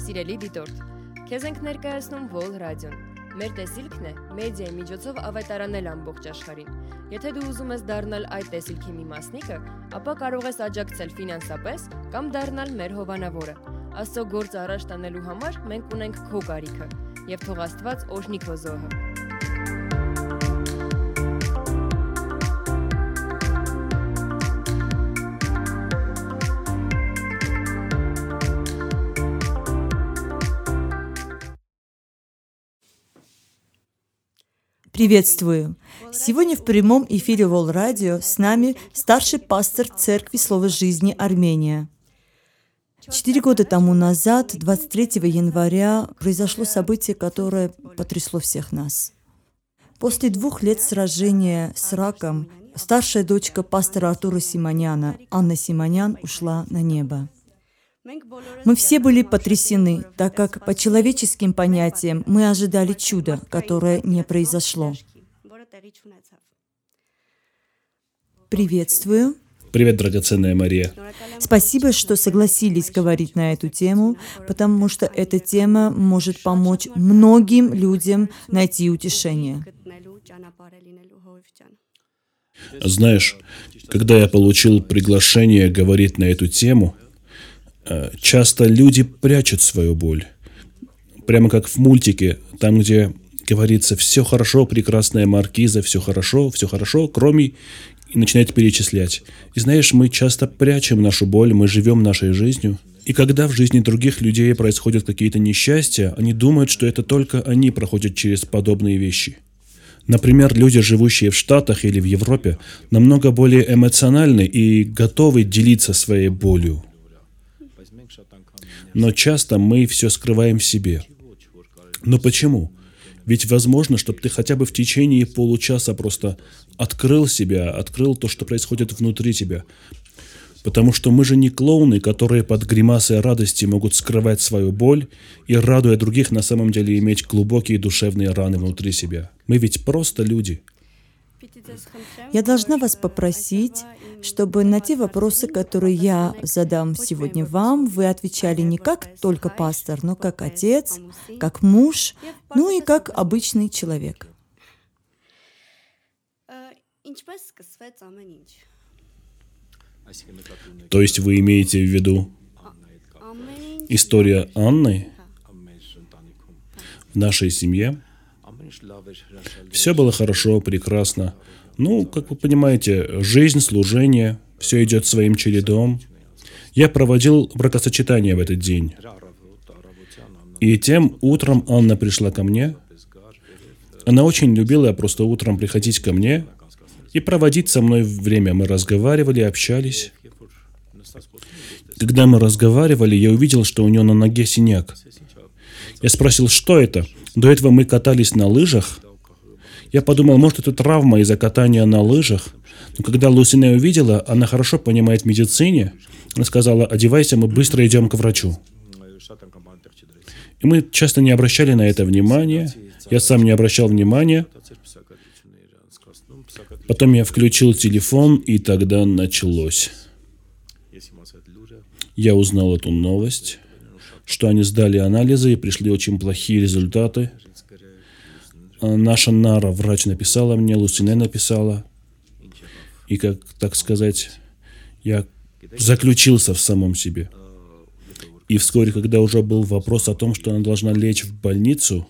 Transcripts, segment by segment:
Սիրելի դիտորդ, քեզ ենք ներկայացնում Vol Radio-ն։ Մեր տեսիլքն է մեդիայի միջոցով ավետարանել ամբողջ աշխարհին։ Եթե դու ուզում ես դառնալ այդ տեսիլքի մի մասնիկը, ապա կարող ես աջակցել ֆինանսապես կամ դառնալ մեր հովանավորը։ Աստծո գործ առաջ տանելու համար մենք ունենք քո կարիքը, եւ թող Աստված օրհնի քո զոհը։ Приветствую! Сегодня в прямом эфире Вол Радио с нами старший пастор Церкви Слова Жизни Армения. Четыре года тому назад, 23 января, произошло событие, которое потрясло всех нас. После двух лет сражения с раком старшая дочка пастора Артура Симоняна, Анна Симонян, ушла на небо. Мы все были потрясены, так как по человеческим понятиям мы ожидали чуда, которое не произошло. Приветствую. Привет, драгоценная Мария. Спасибо, что согласились говорить на эту тему, потому что эта тема может помочь многим людям найти утешение. Знаешь, когда я получил приглашение говорить на эту тему, часто люди прячут свою боль. Прямо как в мультике, там, где говорится «все хорошо, прекрасная маркиза, все хорошо, все хорошо, кроме...» и начинает перечислять. И знаешь, мы часто прячем нашу боль, мы живем нашей жизнью. И когда в жизни других людей происходят какие-то несчастья, они думают, что это только они проходят через подобные вещи. Например, люди, живущие в Штатах или в Европе, намного более эмоциональны и готовы делиться своей болью. Но часто мы все скрываем в себе. Но почему? Ведь возможно, чтобы ты хотя бы в течение получаса просто открыл себя, открыл то, что происходит внутри тебя. Потому что мы же не клоуны, которые под гримасой радости могут скрывать свою боль и, радуя других, на самом деле иметь глубокие душевные раны внутри себя. Мы ведь просто люди. Я должна вас попросить, чтобы на те вопросы, которые я задам сегодня вам, вы отвечали не как только пастор, но как отец, как муж, ну и как обычный человек. То есть вы имеете в виду история Анны в нашей семье? Все было хорошо, прекрасно. Ну, как вы понимаете, жизнь, служение, все идет своим чередом. Я проводил бракосочетание в этот день. И тем утром Анна пришла ко мне. Она очень любила просто утром приходить ко мне и проводить со мной время. Мы разговаривали, общались. Когда мы разговаривали, я увидел, что у нее на ноге синяк. Я спросил, что это? До этого мы катались на лыжах. Я подумал, может, это травма из-за катания на лыжах. Но когда Лусине увидела, она хорошо понимает медицине, она сказала, одевайся, мы быстро идем к врачу. И мы часто не обращали на это внимания. Я сам не обращал внимания. Потом я включил телефон, и тогда началось. Я узнал эту новость, что они сдали анализы и пришли очень плохие результаты. А Наша Нара, врач, написала мне, Лусине написала. И, как так сказать, я заключился в самом себе. И вскоре, когда уже был вопрос о том, что она должна лечь в больницу,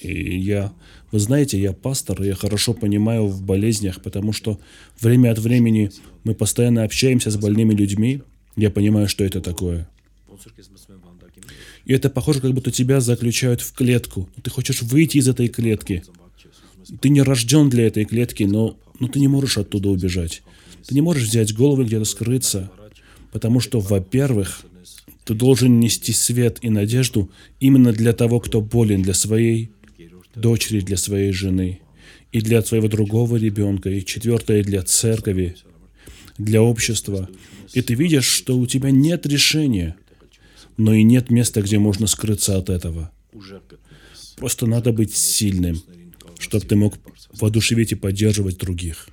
и я, вы знаете, я пастор, я хорошо понимаю в болезнях, потому что время от времени мы постоянно общаемся с больными людьми, я понимаю, что это такое. И это похоже, как будто тебя заключают в клетку. Ты хочешь выйти из этой клетки. Ты не рожден для этой клетки, но, но ты не можешь оттуда убежать. Ты не можешь взять голову и где-то скрыться. Потому что, во-первых, ты должен нести свет и надежду именно для того, кто болен, для своей дочери, для своей жены, и для своего другого ребенка, и четвертое, для церкви, для общества. И ты видишь, что у тебя нет решения, но и нет места, где можно скрыться от этого. Просто надо быть сильным, чтобы ты мог воодушевить и поддерживать других.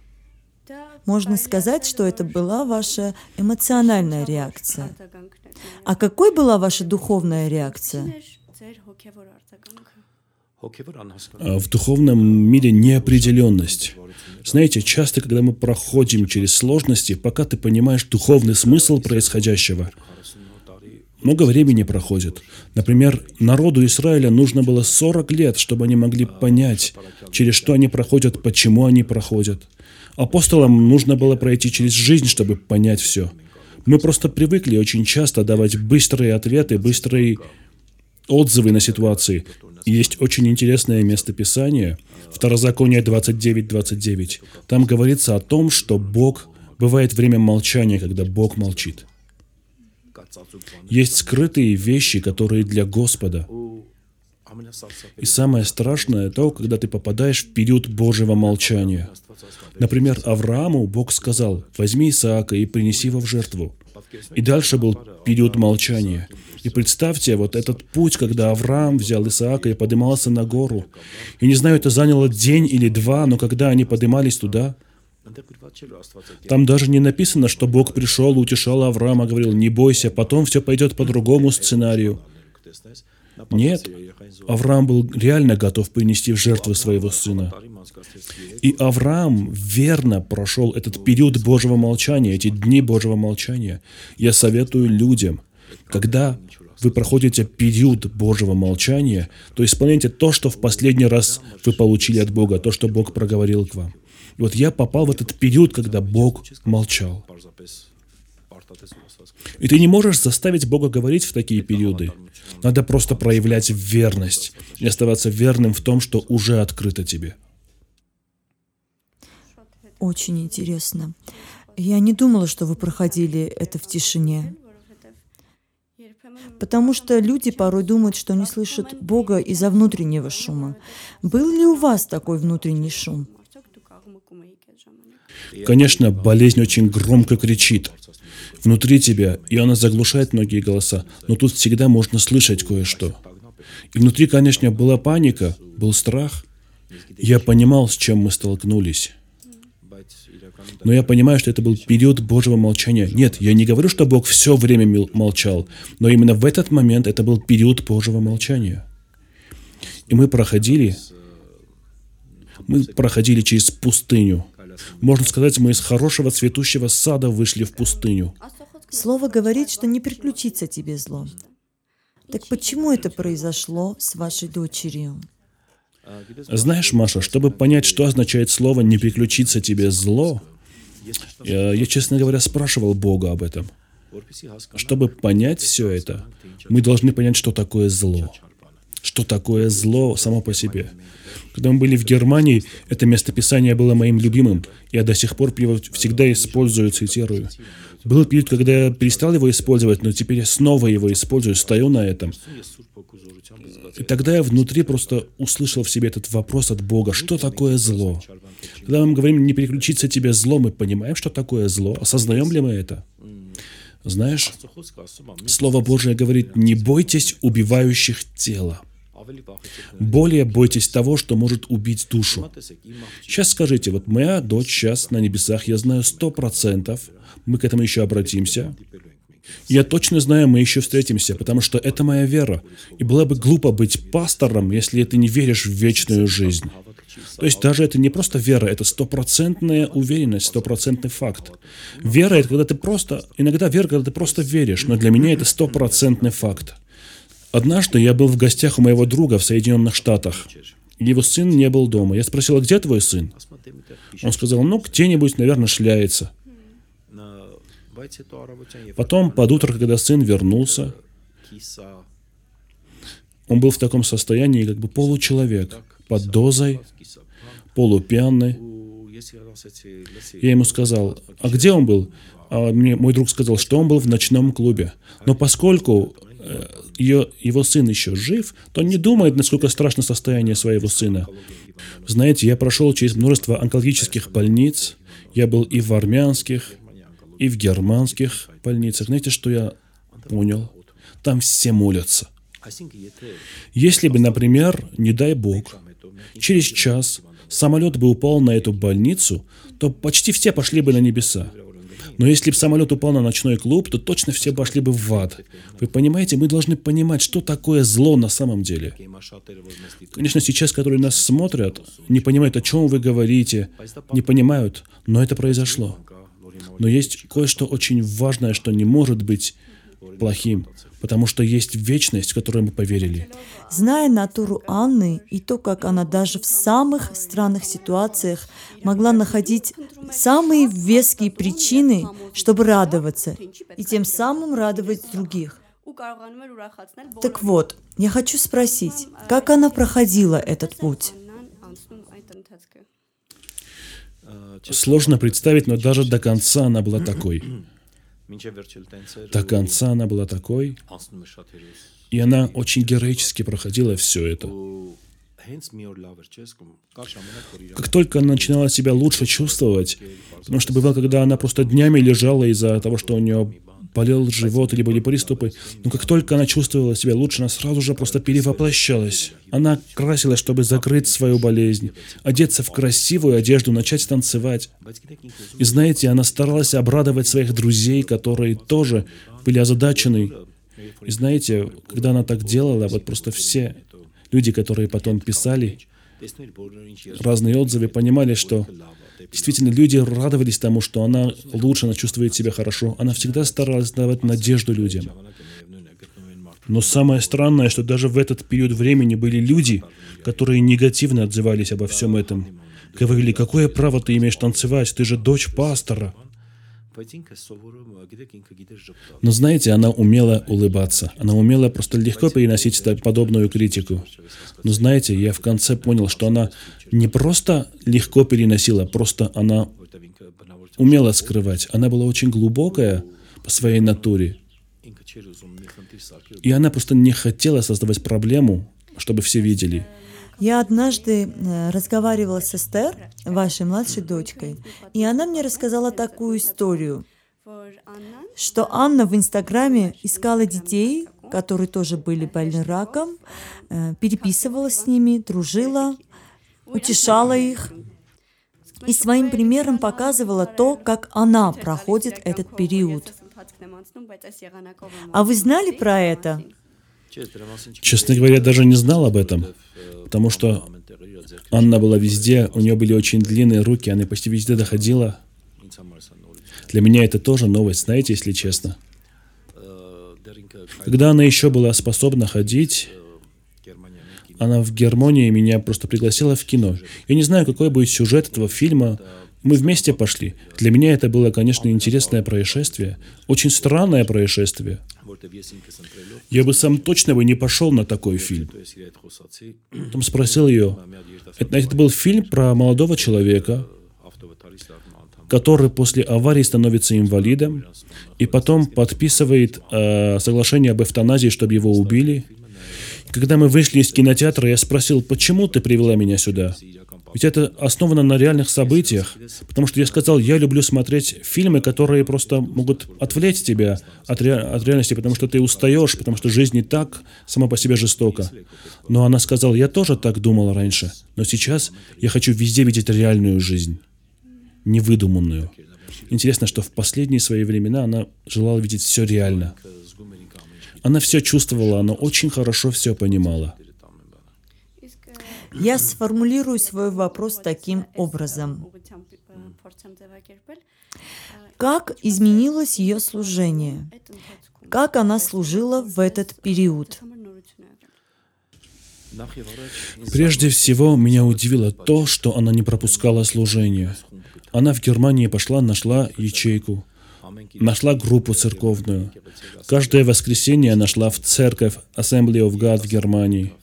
можно сказать, что это была ваша эмоциональная реакция. А какой была ваша духовная реакция? А в духовном мире неопределенность. Знаете, часто, когда мы проходим через сложности, пока ты понимаешь духовный смысл происходящего, много времени проходит. Например, народу Израиля нужно было 40 лет, чтобы они могли понять, через что они проходят, почему они проходят. Апостолам нужно было пройти через жизнь, чтобы понять все. Мы просто привыкли очень часто давать быстрые ответы, быстрые отзывы на ситуации. Есть очень интересное место Писания, Второзаконие 29.29. Там говорится о том, что Бог, бывает время молчания, когда Бог молчит. Есть скрытые вещи, которые для Господа. И самое страшное то, когда ты попадаешь в период Божьего молчания. Например, Аврааму Бог сказал, возьми Исаака и принеси его в жертву. И дальше был период молчания. И представьте, вот этот путь, когда Авраам взял Исаака и поднимался на гору. Я не знаю, это заняло день или два, но когда они поднимались туда, там даже не написано, что Бог пришел, утешал Авраама, говорил, не бойся, потом все пойдет по другому сценарию. Нет, Авраам был реально готов принести в жертву своего сына. И Авраам верно прошел этот период Божьего молчания, эти дни Божьего молчания. Я советую людям, когда вы проходите период Божьего молчания, то исполняйте то, что в последний раз вы получили от Бога, то, что Бог проговорил к вам. И вот я попал в этот период, когда Бог молчал. И ты не можешь заставить Бога говорить в такие периоды. Надо просто проявлять верность и оставаться верным в том, что уже открыто тебе. Очень интересно. Я не думала, что вы проходили это в тишине. Потому что люди порой думают, что не слышат Бога из-за внутреннего шума. Был ли у вас такой внутренний шум? Конечно, болезнь очень громко кричит внутри тебя, и она заглушает многие голоса, но тут всегда можно слышать кое-что. И внутри, конечно, была паника, был страх. Я понимал, с чем мы столкнулись. Но я понимаю, что это был период Божьего молчания. Нет, я не говорю, что Бог все время молчал, но именно в этот момент это был период Божьего молчания. И мы проходили, мы проходили через пустыню. Можно сказать, мы из хорошего цветущего сада вышли в пустыню. Слово говорит, что не приключится тебе зло. Так почему это произошло с вашей дочерью? Знаешь, Маша, чтобы понять, что означает слово «не приключиться тебе зло», я, я, честно говоря, спрашивал Бога об этом. Чтобы понять все это, мы должны понять, что такое зло. Что такое зло само по себе. Когда мы были в Германии, это местописание было моим любимым. Я до сих пор его всегда использую, цитирую. Был период, когда я перестал его использовать, но теперь я снова его использую, стою на этом. И тогда я внутри просто услышал в себе этот вопрос от Бога, что такое зло? Когда мы говорим не переключиться тебе зло, мы понимаем, что такое зло, осознаем ли мы это? Знаешь, Слово Божие говорит, не бойтесь убивающих тело. Более бойтесь того, что может убить душу. Сейчас скажите, вот моя дочь сейчас на небесах, я знаю сто процентов, мы к этому еще обратимся. Я точно знаю, мы еще встретимся, потому что это моя вера. И было бы глупо быть пастором, если ты не веришь в вечную жизнь. То есть даже это не просто вера, это стопроцентная уверенность, стопроцентный факт. Вера — это когда ты просто... Иногда вера, когда ты просто веришь, но для меня это стопроцентный факт. Однажды я был в гостях у моего друга в Соединенных Штатах. Его сын не был дома. Я спросил, а где твой сын? Он сказал, ну, где-нибудь, наверное, шляется. Потом, под утро, когда сын вернулся, он был в таком состоянии, как бы получеловек, под дозой, полупьяный. Я ему сказал, а где он был? А мне мой друг сказал, что он был в ночном клубе. Но поскольку ее, его сын еще жив, то он не думает, насколько страшно состояние своего сына. Знаете, я прошел через множество онкологических больниц. Я был и в армянских, и в германских больницах. Знаете, что я понял? Там все молятся. Если бы, например, не дай Бог, через час самолет бы упал на эту больницу, то почти все пошли бы на небеса. Но если бы самолет упал на ночной клуб, то точно все пошли бы в ад. Вы понимаете, мы должны понимать, что такое зло на самом деле. Конечно, сейчас, которые нас смотрят, не понимают, о чем вы говорите, не понимают, но это произошло. Но есть кое-что очень важное, что не может быть плохим, потому что есть вечность, в которую мы поверили. Зная натуру Анны и то, как она даже в самых странных ситуациях могла находить самые веские причины, чтобы радоваться, и тем самым радовать других. Так вот, я хочу спросить, как она проходила этот путь? Сложно представить, но даже до конца она была такой. До конца она была такой, и она очень героически проходила все это. Как только она начинала себя лучше чувствовать, потому что бывало, когда она просто днями лежала из-за того, что у нее болел живот или были приступы, но как только она чувствовала себя лучше, она сразу же просто перевоплощалась. Она красилась, чтобы закрыть свою болезнь, одеться в красивую одежду, начать танцевать. И знаете, она старалась обрадовать своих друзей, которые тоже были озадачены. И знаете, когда она так делала, вот просто все люди, которые потом писали разные отзывы, понимали, что Действительно, люди радовались тому, что она лучше, она чувствует себя хорошо. Она всегда старалась давать надежду людям. Но самое странное, что даже в этот период времени были люди, которые негативно отзывались обо всем этом. Говорили, какое право ты имеешь танцевать, ты же дочь пастора. Но знаете, она умела улыбаться. Она умела просто легко переносить подобную критику. Но знаете, я в конце понял, что она не просто легко переносила, просто она умела скрывать. Она была очень глубокая по своей натуре. И она просто не хотела создавать проблему, чтобы все видели. Я однажды э, разговаривала с Эстер, вашей младшей дочкой, и она мне рассказала такую историю, что Анна в Инстаграме искала детей, которые тоже были больны раком, э, переписывалась с ними, дружила, утешала их и своим примером показывала то, как она проходит этот период. А вы знали про это? Честно говоря, даже не знал об этом, потому что Анна была везде, у нее были очень длинные руки, она почти везде доходила. Для меня это тоже новость, знаете, если честно. Когда она еще была способна ходить, она в Германии меня просто пригласила в кино. Я не знаю, какой будет сюжет этого фильма. Мы вместе пошли. Для меня это было, конечно, интересное происшествие. Очень странное происшествие. Я бы сам точно бы не пошел на такой фильм. Потом спросил ее. Это, это был фильм про молодого человека, который после аварии становится инвалидом и потом подписывает э, соглашение об эвтаназии, чтобы его убили. Когда мы вышли из кинотеатра, я спросил, почему ты привела меня сюда? Ведь это основано на реальных событиях. Потому что я сказал, я люблю смотреть фильмы, которые просто могут отвлечь тебя от, ре... от реальности, потому что ты устаешь, потому что жизнь не так сама по себе жестока. Но она сказала, я тоже так думала раньше, но сейчас я хочу везде видеть реальную жизнь, невыдуманную. Интересно, что в последние свои времена она желала видеть все реально. Она все чувствовала, она очень хорошо все понимала. Я сформулирую свой вопрос таким образом. Как изменилось ее служение? Как она служила в этот период? Прежде всего, меня удивило то, что она не пропускала служение. Она в Германии пошла, нашла ячейку, нашла группу церковную. Каждое воскресенье она шла в церковь Assembly of God в Германии.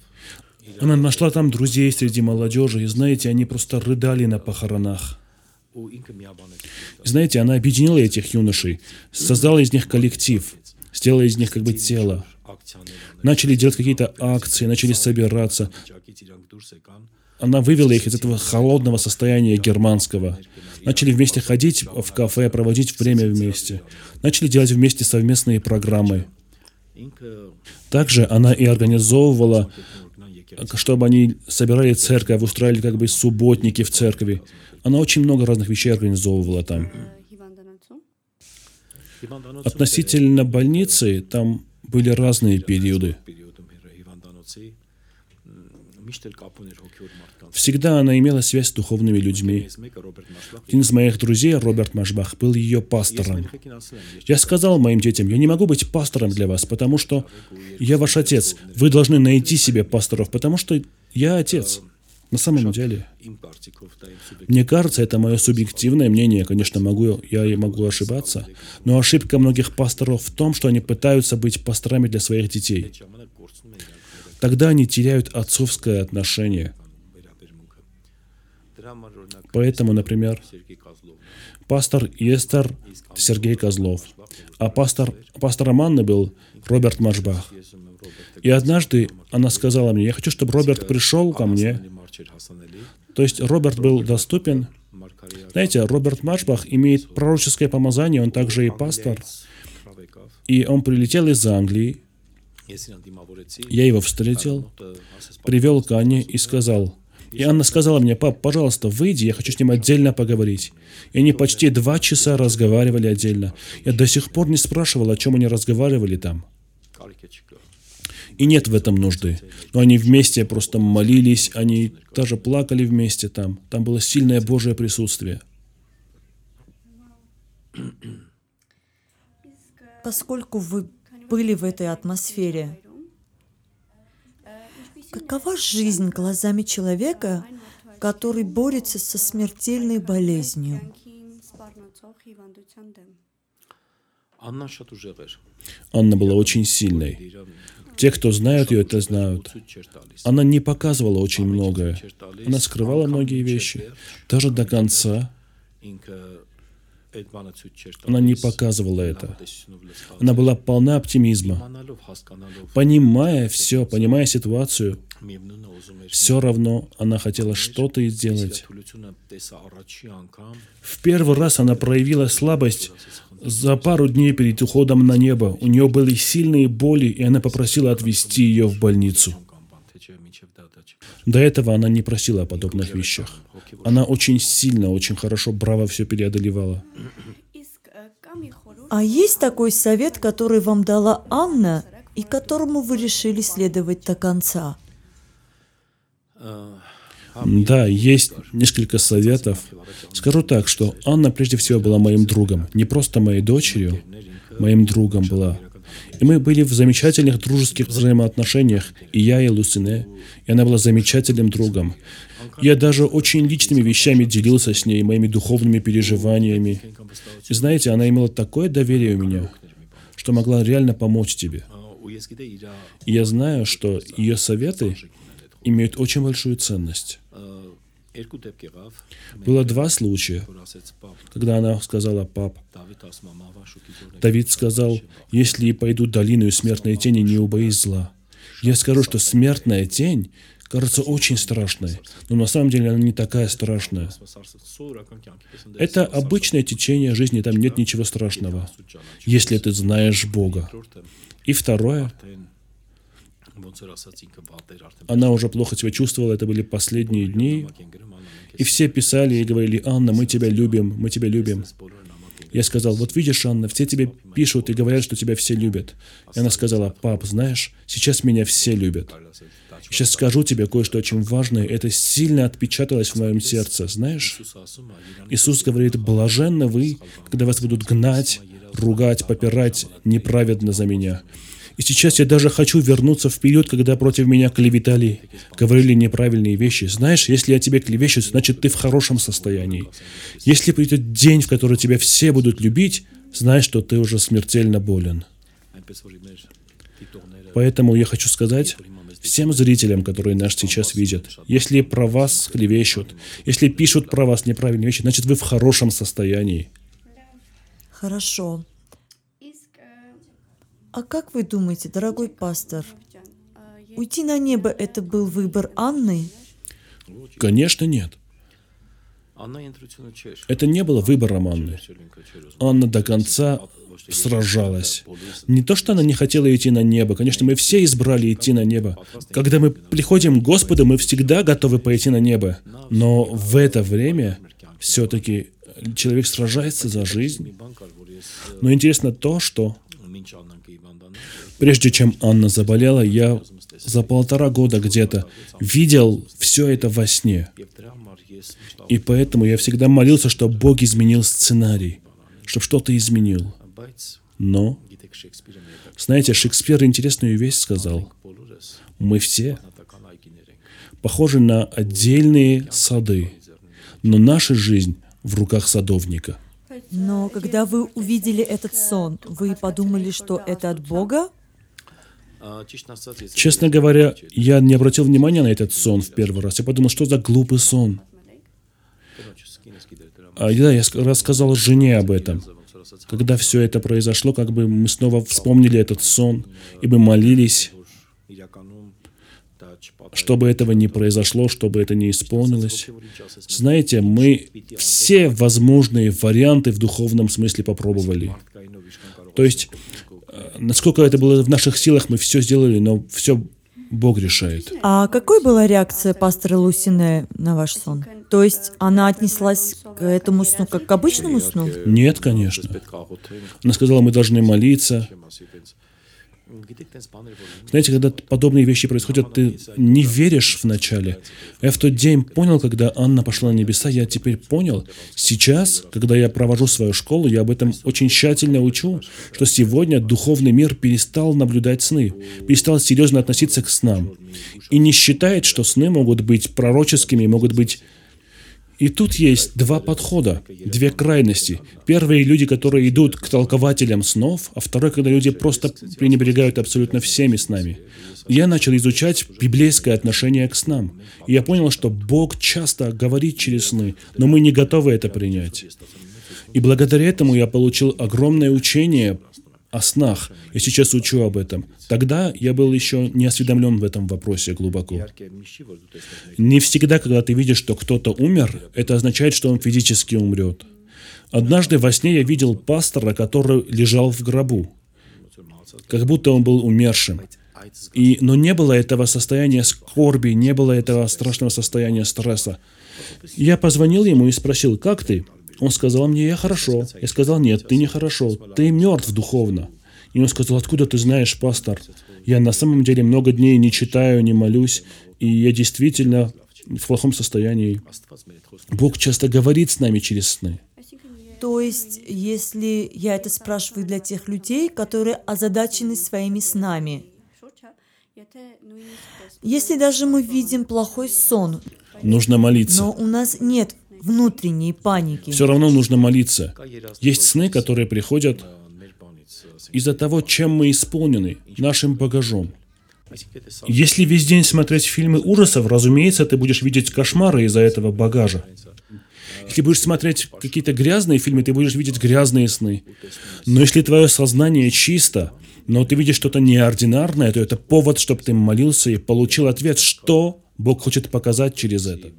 Она нашла там друзей среди молодежи, и знаете, они просто рыдали на похоронах. И знаете, она объединила этих юношей, создала из них коллектив, сделала из них как бы тело. Начали делать какие-то акции, начали собираться. Она вывела их из этого холодного состояния германского. Начали вместе ходить в кафе, проводить время вместе. Начали делать вместе совместные программы. Также она и организовывала чтобы они собирали церковь, устраивали как бы субботники в церкви. Она очень много разных вещей организовывала там. Относительно больницы, там были разные периоды. Всегда она имела связь с духовными людьми. Один из моих друзей, Роберт Машбах, был ее пастором. Я сказал моим детям, я не могу быть пастором для вас, потому что я ваш отец. Вы должны найти себе пасторов, потому что я отец. На самом деле, мне кажется, это мое субъективное мнение, конечно, могу, я и могу ошибаться, но ошибка многих пасторов в том, что они пытаются быть пасторами для своих детей. Тогда они теряют отцовское отношение. Поэтому, например, пастор Естер Сергей Козлов, а пастор, пастором Анны был Роберт Машбах. И однажды она сказала мне, я хочу, чтобы Роберт пришел ко мне. То есть Роберт был доступен. Знаете, Роберт Машбах имеет пророческое помазание, он также и пастор. И он прилетел из Англии. Я его встретил, привел к Анне и сказал, и Анна сказала мне, пап, пожалуйста, выйди, я хочу с ним отдельно поговорить. И они почти два часа разговаривали отдельно. Я до сих пор не спрашивал, о чем они разговаривали там. И нет в этом нужды. Но они вместе просто молились, они даже плакали вместе там. Там было сильное Божье присутствие. Поскольку вы были в этой атмосфере, Какова жизнь глазами человека, который борется со смертельной болезнью? Анна была очень сильной. Те, кто знают ее, это знают. Она не показывала очень многое. Она скрывала многие вещи. Даже до конца она не показывала это. Она была полна оптимизма. Понимая все, понимая ситуацию, все равно она хотела что-то сделать. В первый раз она проявила слабость за пару дней перед уходом на небо. У нее были сильные боли, и она попросила отвезти ее в больницу. До этого она не просила о подобных вещах. Она очень сильно, очень хорошо, браво все преодолевала. А есть такой совет, который вам дала Анна, и которому вы решили следовать до конца? Да, есть несколько советов. Скажу так, что Анна прежде всего была моим другом. Не просто моей дочерью, моим другом была. И мы были в замечательных дружеских взаимоотношениях, и я, и Луцине, и она была замечательным другом. Я даже очень личными вещами делился с ней, моими духовными переживаниями. И знаете, она имела такое доверие у меня, что могла реально помочь тебе. И я знаю, что ее советы имеют очень большую ценность. Было два случая, когда она сказала, пап, Давид сказал, если пойду долину смертной тени, не убоись зла. Я скажу, что смертная тень кажется очень страшной, но на самом деле она не такая страшная. Это обычное течение жизни, там нет ничего страшного, если ты знаешь Бога. И второе, она уже плохо себя чувствовала, это были последние дни. И все писали и говорили, Анна, мы тебя любим, мы тебя любим. Я сказал, вот видишь, Анна, все тебе пишут и говорят, что тебя все любят. И она сказала, пап, знаешь, сейчас меня все любят. Сейчас скажу тебе кое-что очень важное. Это сильно отпечаталось в моем сердце. Знаешь, Иисус говорит, блаженны вы, когда вас будут гнать, ругать, попирать неправедно за меня. И сейчас я даже хочу вернуться в период, когда против меня клеветали, говорили неправильные вещи. Знаешь, если я тебе клевещу, значит ты в хорошем состоянии. Если придет день, в который тебя все будут любить, знай, что ты уже смертельно болен. Поэтому я хочу сказать всем зрителям, которые нас сейчас видят, если про вас клевещут, если пишут про вас неправильные вещи, значит вы в хорошем состоянии. Хорошо. А как вы думаете, дорогой пастор, уйти на небо – это был выбор Анны? Конечно, нет. Это не было выбором Анны. Анна до конца сражалась. Не то, что она не хотела идти на небо. Конечно, мы все избрали идти на небо. Когда мы приходим к Господу, мы всегда готовы пойти на небо. Но в это время все-таки человек сражается за жизнь. Но интересно то, что прежде чем Анна заболела, я за полтора года где-то видел все это во сне. И поэтому я всегда молился, чтобы Бог изменил сценарий, чтобы что-то изменил. Но, знаете, Шекспир интересную вещь сказал. Мы все похожи на отдельные сады, но наша жизнь в руках садовника. Но когда вы увидели этот сон, вы подумали, что это от Бога? Честно говоря, я не обратил внимания на этот сон в первый раз. Я подумал, что за глупый сон. А, да, я рассказал жене об этом. Когда все это произошло, как бы мы снова вспомнили этот сон, и мы молились, чтобы этого не произошло, чтобы это не исполнилось. Знаете, мы все возможные варианты в духовном смысле попробовали. То есть, насколько это было в наших силах, мы все сделали, но все Бог решает. А какой была реакция пастора Лусине на ваш сон? То есть она отнеслась к этому сну как к обычному сну? Нет, конечно. Она сказала, мы должны молиться. Знаете, когда подобные вещи происходят, ты не веришь вначале. Я в тот день понял, когда Анна пошла на небеса, я теперь понял. Сейчас, когда я провожу свою школу, я об этом очень тщательно учу, что сегодня духовный мир перестал наблюдать сны, перестал серьезно относиться к снам. И не считает, что сны могут быть пророческими, могут быть и тут есть два подхода, две крайности. Первые люди, которые идут к толкователям снов, а второй, когда люди просто пренебрегают абсолютно всеми снами. Я начал изучать библейское отношение к снам. И я понял, что Бог часто говорит через сны, но мы не готовы это принять. И благодаря этому я получил огромное учение о снах. Я сейчас учу об этом. Тогда я был еще не осведомлен в этом вопросе глубоко. Не всегда, когда ты видишь, что кто-то умер, это означает, что он физически умрет. Однажды во сне я видел пастора, который лежал в гробу, как будто он был умершим. И, но не было этого состояния скорби, не было этого страшного состояния стресса. Я позвонил ему и спросил, как ты? Он сказал мне, я хорошо. Я сказал, нет, ты не хорошо, ты мертв духовно. И он сказал, откуда ты знаешь, пастор? Я на самом деле много дней не читаю, не молюсь, и я действительно в плохом состоянии. Бог часто говорит с нами через сны. То есть, если я это спрашиваю для тех людей, которые озадачены своими снами, если даже мы видим плохой сон, нужно молиться. Но у нас нет внутренней паники. Все равно нужно молиться. Есть сны, которые приходят из-за того, чем мы исполнены, нашим багажом. Если весь день смотреть фильмы ужасов, разумеется, ты будешь видеть кошмары из-за этого багажа. Если будешь смотреть какие-то грязные фильмы, ты будешь видеть грязные сны. Но если твое сознание чисто, но ты видишь что-то неординарное, то это повод, чтобы ты молился и получил ответ, что Бог хочет показать через это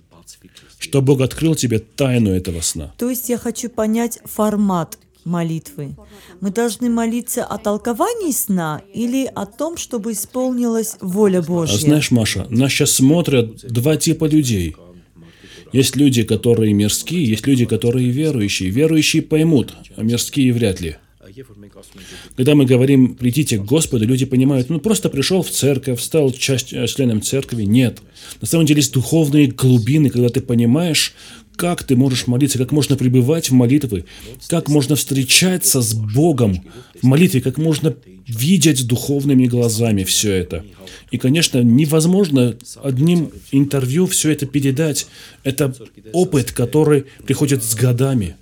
что Бог открыл тебе тайну этого сна. То есть я хочу понять формат молитвы. Мы должны молиться о толковании сна или о том, чтобы исполнилась воля Божья? А знаешь, Маша, нас сейчас смотрят два типа людей. Есть люди, которые мирские, есть люди, которые верующие. Верующие поймут, а мирские вряд ли. Когда мы говорим «придите к Господу», люди понимают, ну просто пришел в церковь, стал часть, э, членом церкви. Нет. На самом деле есть духовные глубины, когда ты понимаешь, как ты можешь молиться, как можно пребывать в молитве, как можно встречаться с Богом в молитве, как можно видеть духовными глазами все это. И, конечно, невозможно одним интервью все это передать. Это опыт, который приходит с годами.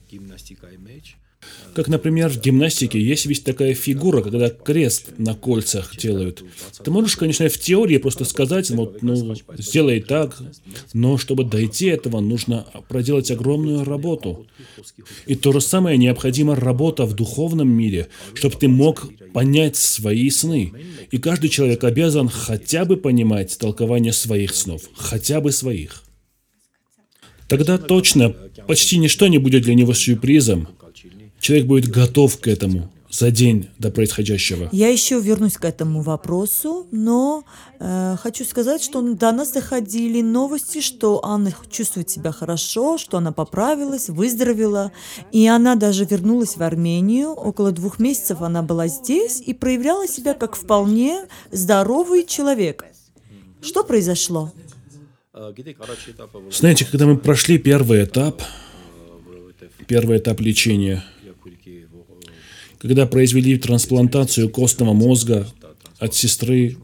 Как, например, в гимнастике есть ведь такая фигура, когда крест на кольцах делают. Ты можешь, конечно, в теории просто сказать, вот, ну, сделай так, но чтобы дойти этого, нужно проделать огромную работу. И то же самое необходима работа в духовном мире, чтобы ты мог понять свои сны. И каждый человек обязан хотя бы понимать толкование своих снов, хотя бы своих. тогда точно почти ничто не будет для него сюрпризом. Человек будет готов к этому за день до происходящего. Я еще вернусь к этому вопросу, но э, хочу сказать, что до нас доходили новости, что Анна чувствует себя хорошо, что она поправилась, выздоровела, и она даже вернулась в Армению. Около двух месяцев она была здесь и проявляла себя как вполне здоровый человек. Что произошло? Знаете, когда мы прошли первый этап, первый этап лечения – когда произвели трансплантацию костного мозга от сестры.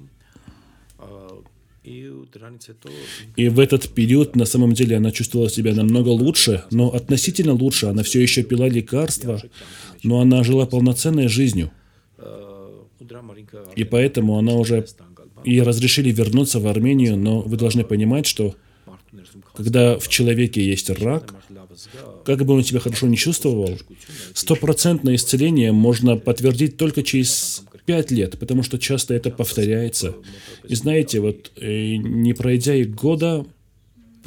И в этот период, на самом деле, она чувствовала себя намного лучше, но относительно лучше. Она все еще пила лекарства, но она жила полноценной жизнью. И поэтому она уже... Ей разрешили вернуться в Армению, но вы должны понимать, что когда в человеке есть рак, как бы он себя хорошо не чувствовал, стопроцентное исцеление можно подтвердить только через пять лет, потому что часто это повторяется. И знаете, вот э, не пройдя и года,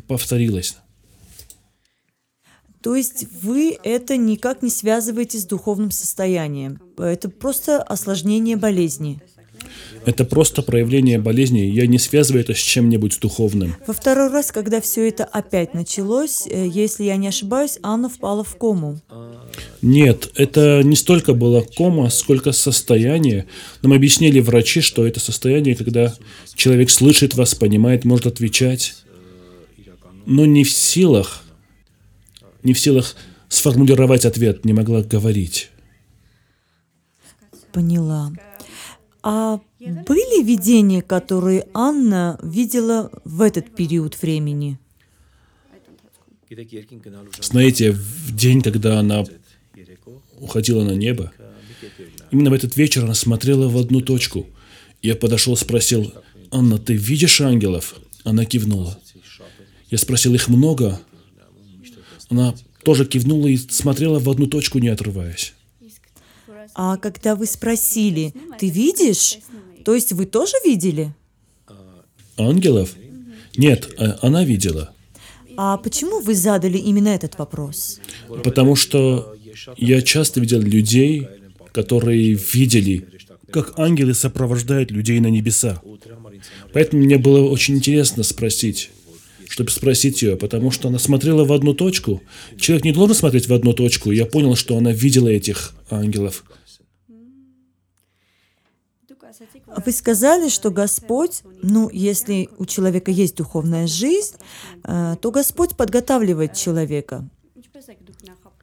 повторилось. То есть вы это никак не связываете с духовным состоянием. Это просто осложнение болезни. Это просто проявление болезни, я не связываю это с чем-нибудь духовным. Во второй раз, когда все это опять началось, э, если я не ошибаюсь, Анна впала в кому. Нет, это не столько было кома, сколько состояние. Нам объяснили врачи, что это состояние, когда человек слышит вас, понимает, может отвечать, но не в силах, не в силах сформулировать ответ, не могла говорить. Поняла. А были видения, которые Анна видела в этот период времени? Знаете, в день, когда она уходила на небо, именно в этот вечер она смотрела в одну точку. Я подошел, спросил, «Анна, ты видишь ангелов?» Она кивнула. Я спросил, их много? Она тоже кивнула и смотрела в одну точку, не отрываясь. А когда вы спросили, ты видишь? То есть вы тоже видели? Ангелов? Нет, а, она видела. А почему вы задали именно этот вопрос? Потому что я часто видел людей, которые видели, как ангелы сопровождают людей на небеса. Поэтому мне было очень интересно спросить, чтобы спросить ее, потому что она смотрела в одну точку. Человек не должен смотреть в одну точку. Я понял, что она видела этих ангелов. Вы сказали, что Господь, ну, если у человека есть духовная жизнь, э, то Господь подготавливает человека.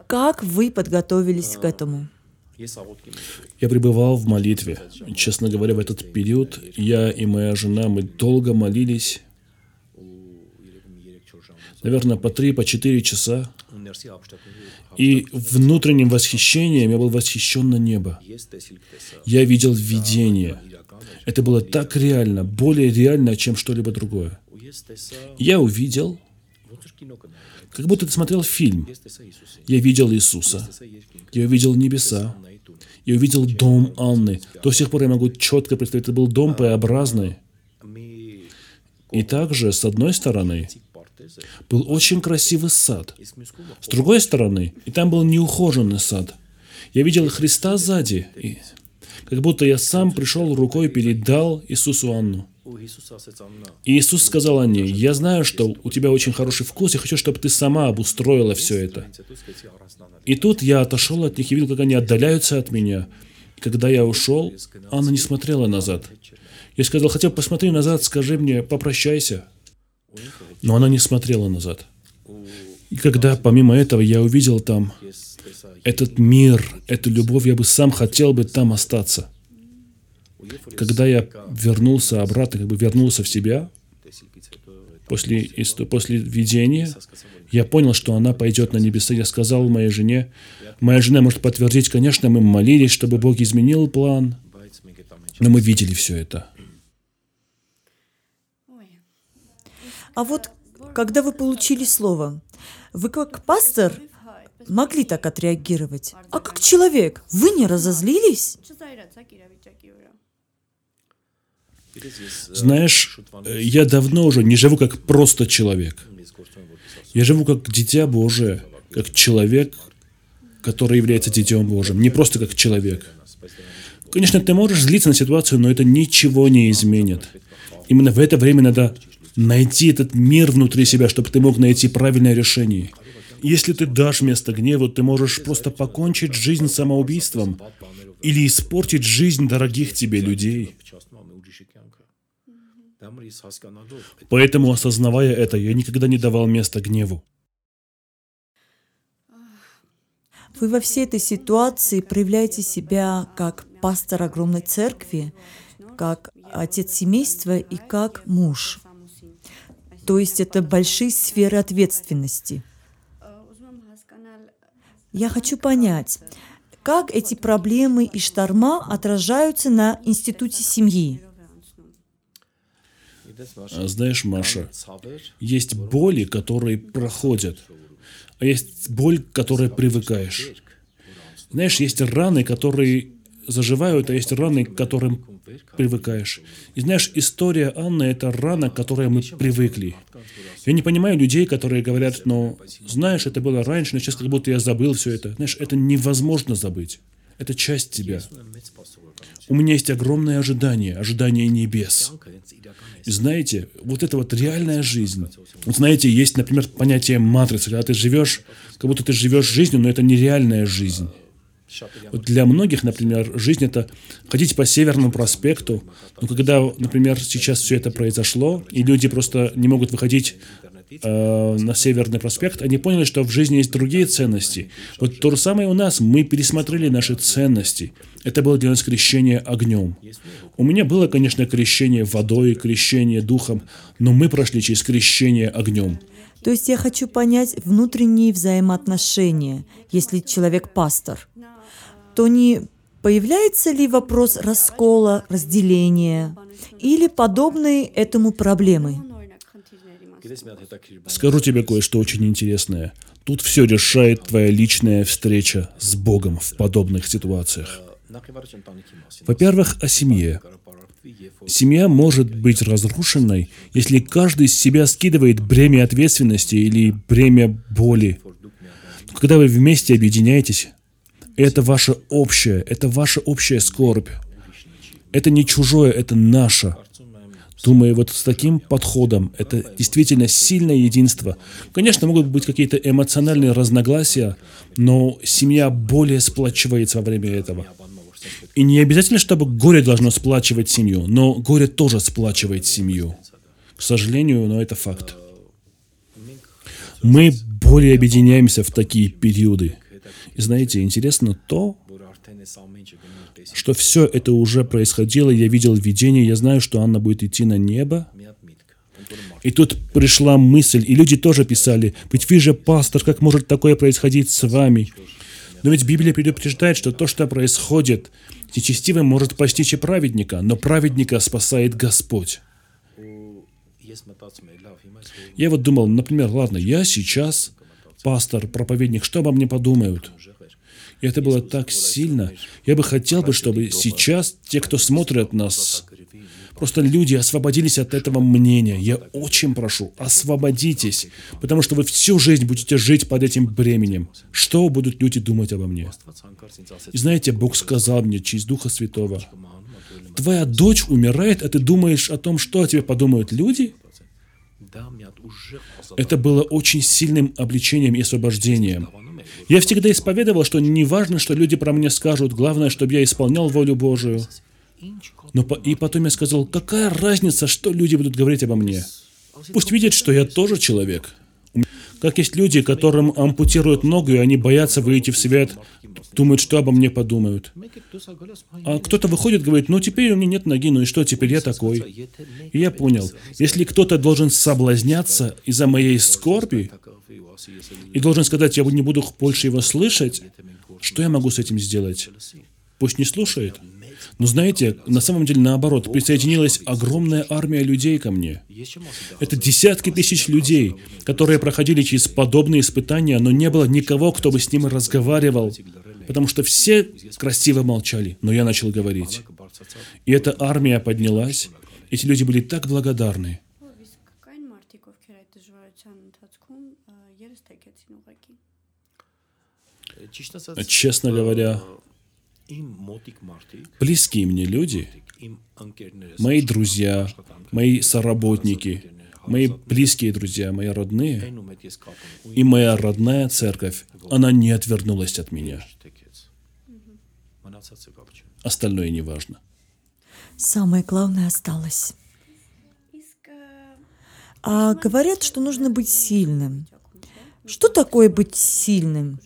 Как вы подготовились к этому? Я пребывал в молитве. Честно говоря, в этот период я и моя жена, мы долго молились. Наверное, по три, по четыре часа. И внутренним восхищением я был восхищен на небо. Я видел видение. Это было так реально, более реально, чем что-либо другое. Я увидел, как будто ты смотрел фильм. Я видел Иисуса. Я увидел небеса. Я увидел дом Анны. До сих пор я могу четко представить, это был дом П-образный. И также, с одной стороны, был очень красивый сад. С другой стороны, и там был неухоженный сад. Я видел Христа сзади, и как будто я сам пришел рукой передал Иисусу Анну. Иисус сказал Анне, я знаю, что у тебя очень хороший вкус, я хочу, чтобы ты сама обустроила все это. И тут я отошел от них и видел, как они отдаляются от меня. Когда я ушел, Анна не смотрела назад. Я сказал, хотя бы посмотри назад, скажи мне, попрощайся. Но она не смотрела назад. И когда помимо этого я увидел там этот мир, эту любовь, я бы сам хотел бы там остаться. Когда я вернулся обратно, как бы вернулся в себя, после, после видения, я понял, что она пойдет на небеса. Я сказал моей жене, моя жена может подтвердить, конечно, мы молились, чтобы Бог изменил план, но мы видели все это. А вот когда вы получили слово, вы как пастор могли так отреагировать. А как человек, вы не разозлились? Знаешь, я давно уже не живу как просто человек. Я живу как дитя Божие, как человек, который является Дитем Божьим, не просто как человек. Конечно, ты можешь злиться на ситуацию, но это ничего не изменит. Именно в это время надо найти этот мир внутри себя, чтобы ты мог найти правильное решение. Если ты дашь место гневу, ты можешь просто покончить жизнь самоубийством или испортить жизнь дорогих тебе людей. Поэтому, осознавая это, я никогда не давал места гневу. Вы во всей этой ситуации проявляете себя как пастор огромной церкви, как отец семейства и как муж. То есть это большие сферы ответственности. Я хочу понять, как эти проблемы и шторма отражаются на институте семьи. Знаешь, Маша, есть боли, которые проходят – а есть боль, к которой привыкаешь. Знаешь, есть раны, которые заживают, а есть раны, к которым привыкаешь. И знаешь, история Анны – это рана, к которой мы привыкли. Я не понимаю людей, которые говорят, но знаешь, это было раньше, но сейчас как будто я забыл все это. Знаешь, это невозможно забыть. Это часть тебя. У меня есть огромное ожидание, ожидание небес. И знаете, вот это вот реальная жизнь. Вот знаете, есть, например, понятие матрицы, когда ты живешь, как будто ты живешь жизнью, но это нереальная жизнь. Вот для многих, например, жизнь это ходить по Северному проспекту, но когда, например, сейчас все это произошло, и люди просто не могут выходить э, на Северный проспект, они поняли, что в жизни есть другие ценности. Вот то же самое у нас. Мы пересмотрели наши ценности. Это было для нас крещение огнем. У меня было, конечно, крещение водой, крещение духом, но мы прошли через крещение огнем. То есть я хочу понять внутренние взаимоотношения, если человек пастор. То не появляется ли вопрос раскола, разделения или подобные этому проблемы? Скажу тебе кое-что очень интересное. Тут все решает твоя личная встреча с Богом в подобных ситуациях. Во-первых, о семье. Семья может быть разрушенной, если каждый из себя скидывает бремя ответственности или бремя боли. Но когда вы вместе объединяетесь, это ваша общая, это ваша общая скорбь. Это не чужое, это наше. Думаю, вот с таким подходом это действительно сильное единство. Конечно, могут быть какие-то эмоциональные разногласия, но семья более сплачивается во время этого. И не обязательно, чтобы горе должно сплачивать семью, но горе тоже сплачивает семью. К сожалению, но это факт. Мы более объединяемся в такие периоды. И знаете, интересно то, что все это уже происходило, я видел видение, я знаю, что Анна будет идти на небо. И тут пришла мысль, и люди тоже писали, ведь вы же пастор, как может такое происходить с вами? Но ведь Библия предупреждает, что то, что происходит, нечестивым может постичь и праведника, но праведника спасает Господь. Я вот думал, например, ладно, я сейчас пастор, проповедник, что обо мне подумают? И это было так сильно. Я бы хотел бы, чтобы сейчас те, кто смотрят нас, просто люди освободились от этого мнения. Я очень прошу, освободитесь, потому что вы всю жизнь будете жить под этим бременем. Что будут люди думать обо мне? И знаете, Бог сказал мне через Духа Святого, твоя дочь умирает, а ты думаешь о том, что о тебе подумают люди? Это было очень сильным обличением и освобождением. Я всегда исповедовал, что не важно, что люди про меня скажут, главное, чтобы я исполнял волю Божию. Но по и потом я сказал, какая разница, что люди будут говорить обо мне? Пусть видят, что я тоже человек. Как есть люди, которым ампутируют ногу, и они боятся выйти в свет, думают, что обо мне подумают. А кто-то выходит, говорит, ну теперь у меня нет ноги, ну и что, теперь я такой. И я понял, если кто-то должен соблазняться из-за моей скорби, и должен сказать, я не буду больше его слышать, что я могу с этим сделать? Пусть не слушает. Но знаете, на самом деле наоборот, присоединилась огромная армия людей ко мне. Это десятки тысяч людей, которые проходили через подобные испытания, но не было никого, кто бы с ним разговаривал, потому что все красиво молчали, но я начал говорить. И эта армия поднялась, эти люди были так благодарны. Честно говоря, близкие мне люди, мои друзья, мои соработники, мои близкие друзья, мои родные и моя родная церковь, она не отвернулась от меня. Остальное не важно. Самое главное осталось. А говорят, что нужно быть сильным. Что такое быть сильным?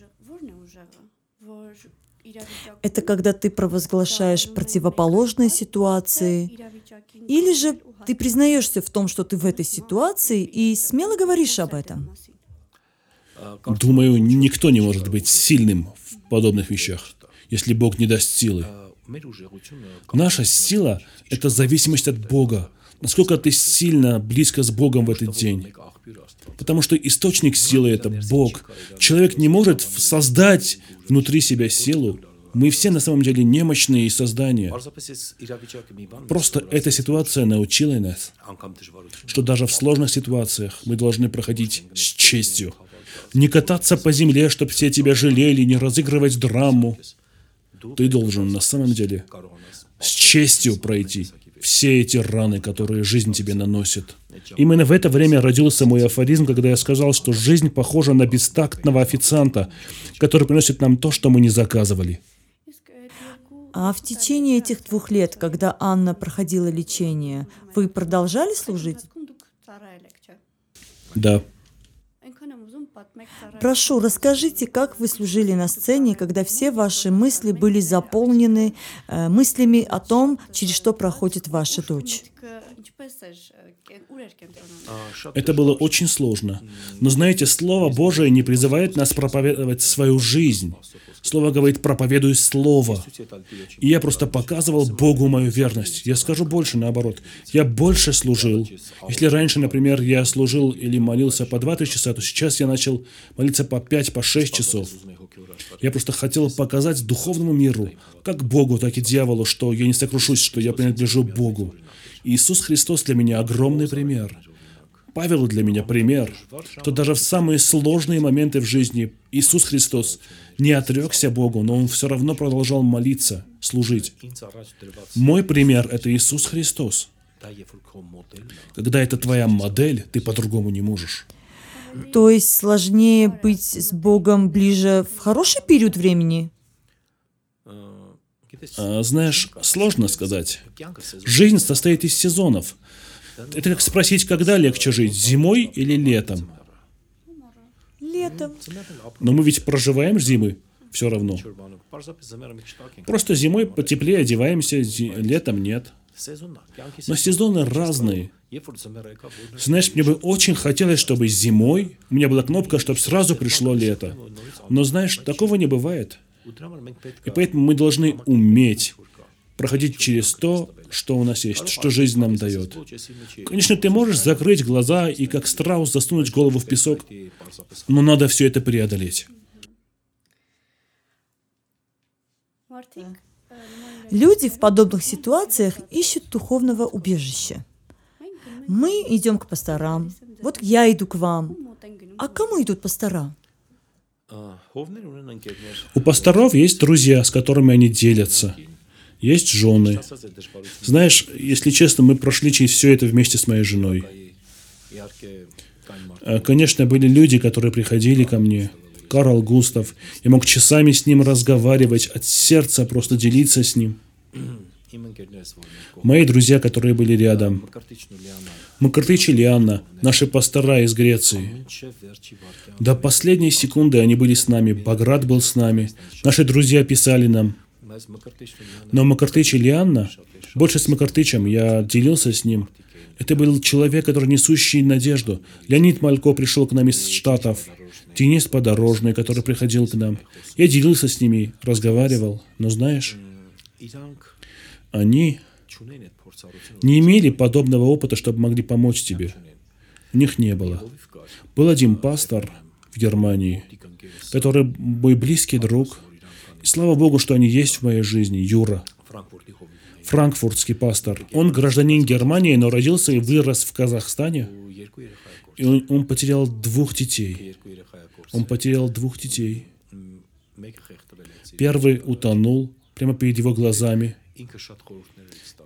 Это когда ты провозглашаешь противоположные ситуации, или же ты признаешься в том, что ты в этой ситуации, и смело говоришь об этом. Думаю, никто не может быть сильным в подобных вещах, если Бог не даст силы. Наша сила — это зависимость от Бога. Насколько ты сильно близко с Богом в этот день. Потому что источник силы — это Бог. Человек не может создать внутри себя силу, мы все на самом деле немощные создания. Просто эта ситуация научила нас, что даже в сложных ситуациях мы должны проходить с честью. Не кататься по земле, чтобы все тебя жалели, не разыгрывать драму. Ты должен на самом деле с честью пройти все эти раны, которые жизнь тебе наносит. Именно в это время родился мой афоризм, когда я сказал, что жизнь похожа на бестактного официанта, который приносит нам то, что мы не заказывали. А в течение этих двух лет, когда Анна проходила лечение, вы продолжали служить? Да. Прошу, расскажите, как вы служили на сцене, когда все ваши мысли были заполнены э, мыслями о том, через что проходит ваша дочь. Это было очень сложно. Но знаете, Слово Божие не призывает нас проповедовать свою жизнь. Слово говорит, проповедуй Слово. И я просто показывал Богу мою верность. Я скажу больше, наоборот. Я больше служил. Если раньше, например, я служил или молился по 2-3 часа, то сейчас я начал молиться по 5-6 по часов. Я просто хотел показать духовному миру, как Богу, так и дьяволу, что я не сокрушусь, что я принадлежу Богу. Иисус Христос для меня огромный пример. Павел для меня пример, что даже в самые сложные моменты в жизни Иисус Христос не отрекся Богу, но Он все равно продолжал молиться, служить. Мой пример — это Иисус Христос. Когда это твоя модель, ты по-другому не можешь. То есть сложнее быть с Богом ближе в хороший период времени? А, знаешь, сложно сказать. Жизнь состоит из сезонов. Это как спросить, когда легче жить, зимой или летом? Летом. Но мы ведь проживаем зимы все равно. Просто зимой потеплее одеваемся, зи- летом нет. Но сезоны разные. Знаешь, мне бы очень хотелось, чтобы зимой у меня была кнопка, чтобы сразу пришло лето. Но знаешь, такого не бывает. И поэтому мы должны уметь проходить через то, что у нас есть, что жизнь нам дает. Конечно, ты можешь закрыть глаза и как страус засунуть голову в песок, но надо все это преодолеть. Люди в подобных ситуациях ищут духовного убежища. Мы идем к пасторам. Вот я иду к вам. А кому идут пастора? У пасторов есть друзья, с которыми они делятся – есть жены. Знаешь, если честно, мы прошли через все это вместе с моей женой. Э, конечно, были люди, которые приходили ко мне. Карл Густав. Я мог часами с ним разговаривать, от сердца просто делиться с ним. Мои друзья, которые были рядом. Макартыч и Лианна, наши пастора из Греции. До последней секунды они были с нами. Баграт был с нами. Наши друзья писали нам – но Макартыч Ильянна, больше с Макартычем я делился с ним, это был человек, который несущий надежду. Леонид Малько пришел к нам из Штатов. Денис Подорожный, который приходил к нам. Я делился с ними, разговаривал. Но знаешь, они не имели подобного опыта, чтобы могли помочь тебе. У них не было. Был один пастор в Германии, который мой близкий друг, и слава Богу, что они есть в моей жизни. Юра. Франкфуртский пастор. Он гражданин Германии, но родился и вырос в Казахстане. И он, он потерял двух детей. Он потерял двух детей. Первый утонул прямо перед его глазами.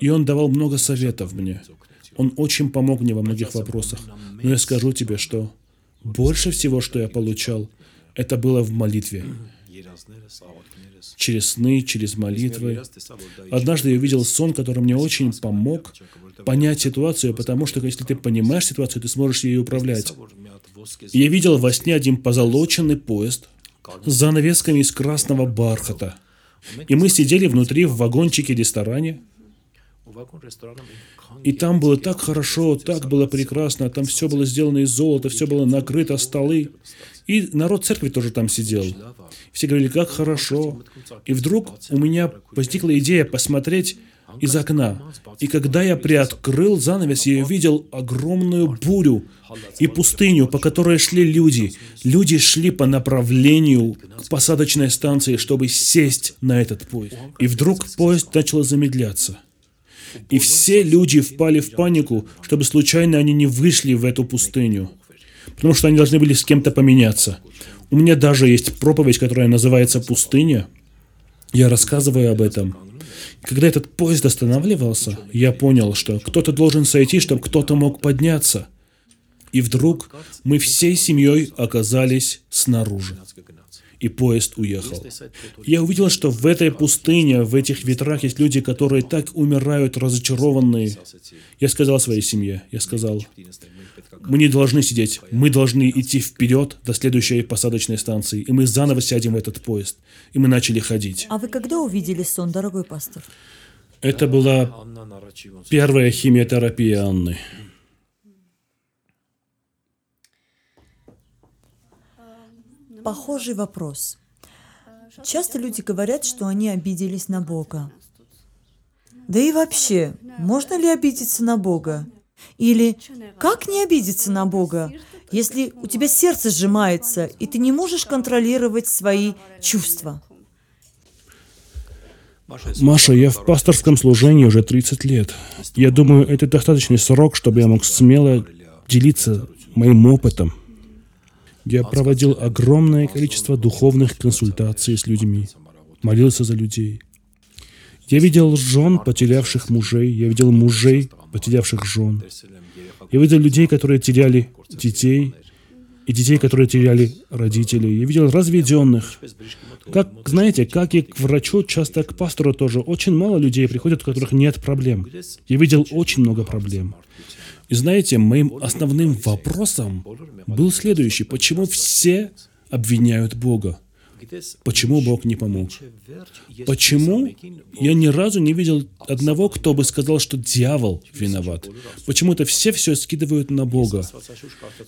И он давал много советов мне. Он очень помог мне во многих вопросах. Но я скажу тебе, что больше всего, что я получал, это было в молитве через сны, через молитвы. Однажды я видел сон, который мне очень помог понять ситуацию, потому что если ты понимаешь ситуацию, ты сможешь ее управлять. Я видел во сне один позолоченный поезд с занавесками из красного бархата. И мы сидели внутри в вагончике-ресторане, и там было так хорошо, так было прекрасно, там все было сделано из золота, все было накрыто, столы. И народ церкви тоже там сидел. Все говорили, как хорошо. И вдруг у меня возникла идея посмотреть из окна. И когда я приоткрыл занавес, я увидел огромную бурю и пустыню, по которой шли люди. Люди шли по направлению к посадочной станции, чтобы сесть на этот поезд. И вдруг поезд начал замедляться. И все люди впали в панику, чтобы случайно они не вышли в эту пустыню. Потому что они должны были с кем-то поменяться. У меня даже есть проповедь, которая называется «Пустыня». Я рассказываю об этом. Когда этот поезд останавливался, я понял, что кто-то должен сойти, чтобы кто-то мог подняться. И вдруг мы всей семьей оказались снаружи. И поезд уехал. Я увидел, что в этой пустыне, в этих ветрах есть люди, которые так умирают разочарованные. Я сказал своей семье, я сказал, мы не должны сидеть. Мы должны идти вперед до следующей посадочной станции. И мы заново сядем в этот поезд. И мы начали ходить. А вы когда увидели сон, дорогой пастор? Это была первая химиотерапия Анны. Похожий вопрос. Часто люди говорят, что они обиделись на Бога. Да и вообще, можно ли обидеться на Бога? Или как не обидеться на Бога, если у тебя сердце сжимается, и ты не можешь контролировать свои чувства? Маша, я в пасторском служении уже 30 лет. Я думаю, это достаточный срок, чтобы я мог смело делиться моим опытом. Я проводил огромное количество духовных консультаций с людьми, молился за людей. Я видел жен, потерявших мужей, я видел мужей, потерявших жен. Я видел людей, которые теряли детей, и детей, которые теряли родителей. Я видел разведенных. Как, знаете, как и к врачу, часто к пастору тоже, очень мало людей приходят, у которых нет проблем. Я видел очень много проблем. И знаете, моим основным вопросом был следующий. Почему все обвиняют Бога? Почему Бог не помог? Почему я ни разу не видел одного, кто бы сказал, что дьявол виноват? Почему-то все все скидывают на Бога.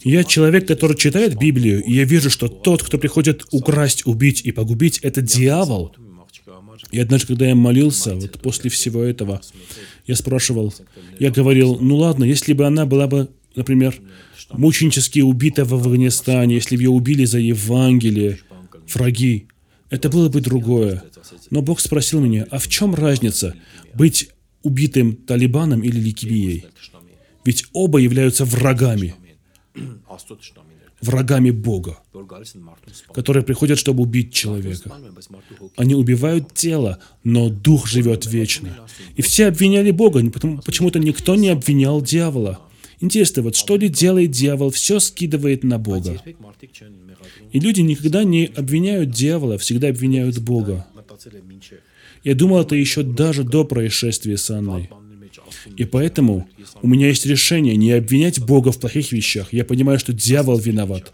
Я человек, который читает Библию, и я вижу, что тот, кто приходит украсть, убить и погубить, это дьявол. И однажды, когда я молился, вот после всего этого, я спрашивал, я говорил, ну ладно, если бы она была бы, например, мученически убита в Афганистане, если бы ее убили за Евангелие, враги. Это было бы другое. Но Бог спросил меня, а в чем разница быть убитым талибаном или ликемией? Ведь оба являются врагами. Врагами Бога, которые приходят, чтобы убить человека. Они убивают тело, но дух живет вечно. И все обвиняли Бога, потому почему-то никто не обвинял дьявола. Интересно, вот что ли делает дьявол, все скидывает на Бога. И люди никогда не обвиняют дьявола, всегда обвиняют Бога. Я думал это еще даже до происшествия с Анной. И поэтому у меня есть решение не обвинять Бога в плохих вещах. Я понимаю, что дьявол виноват.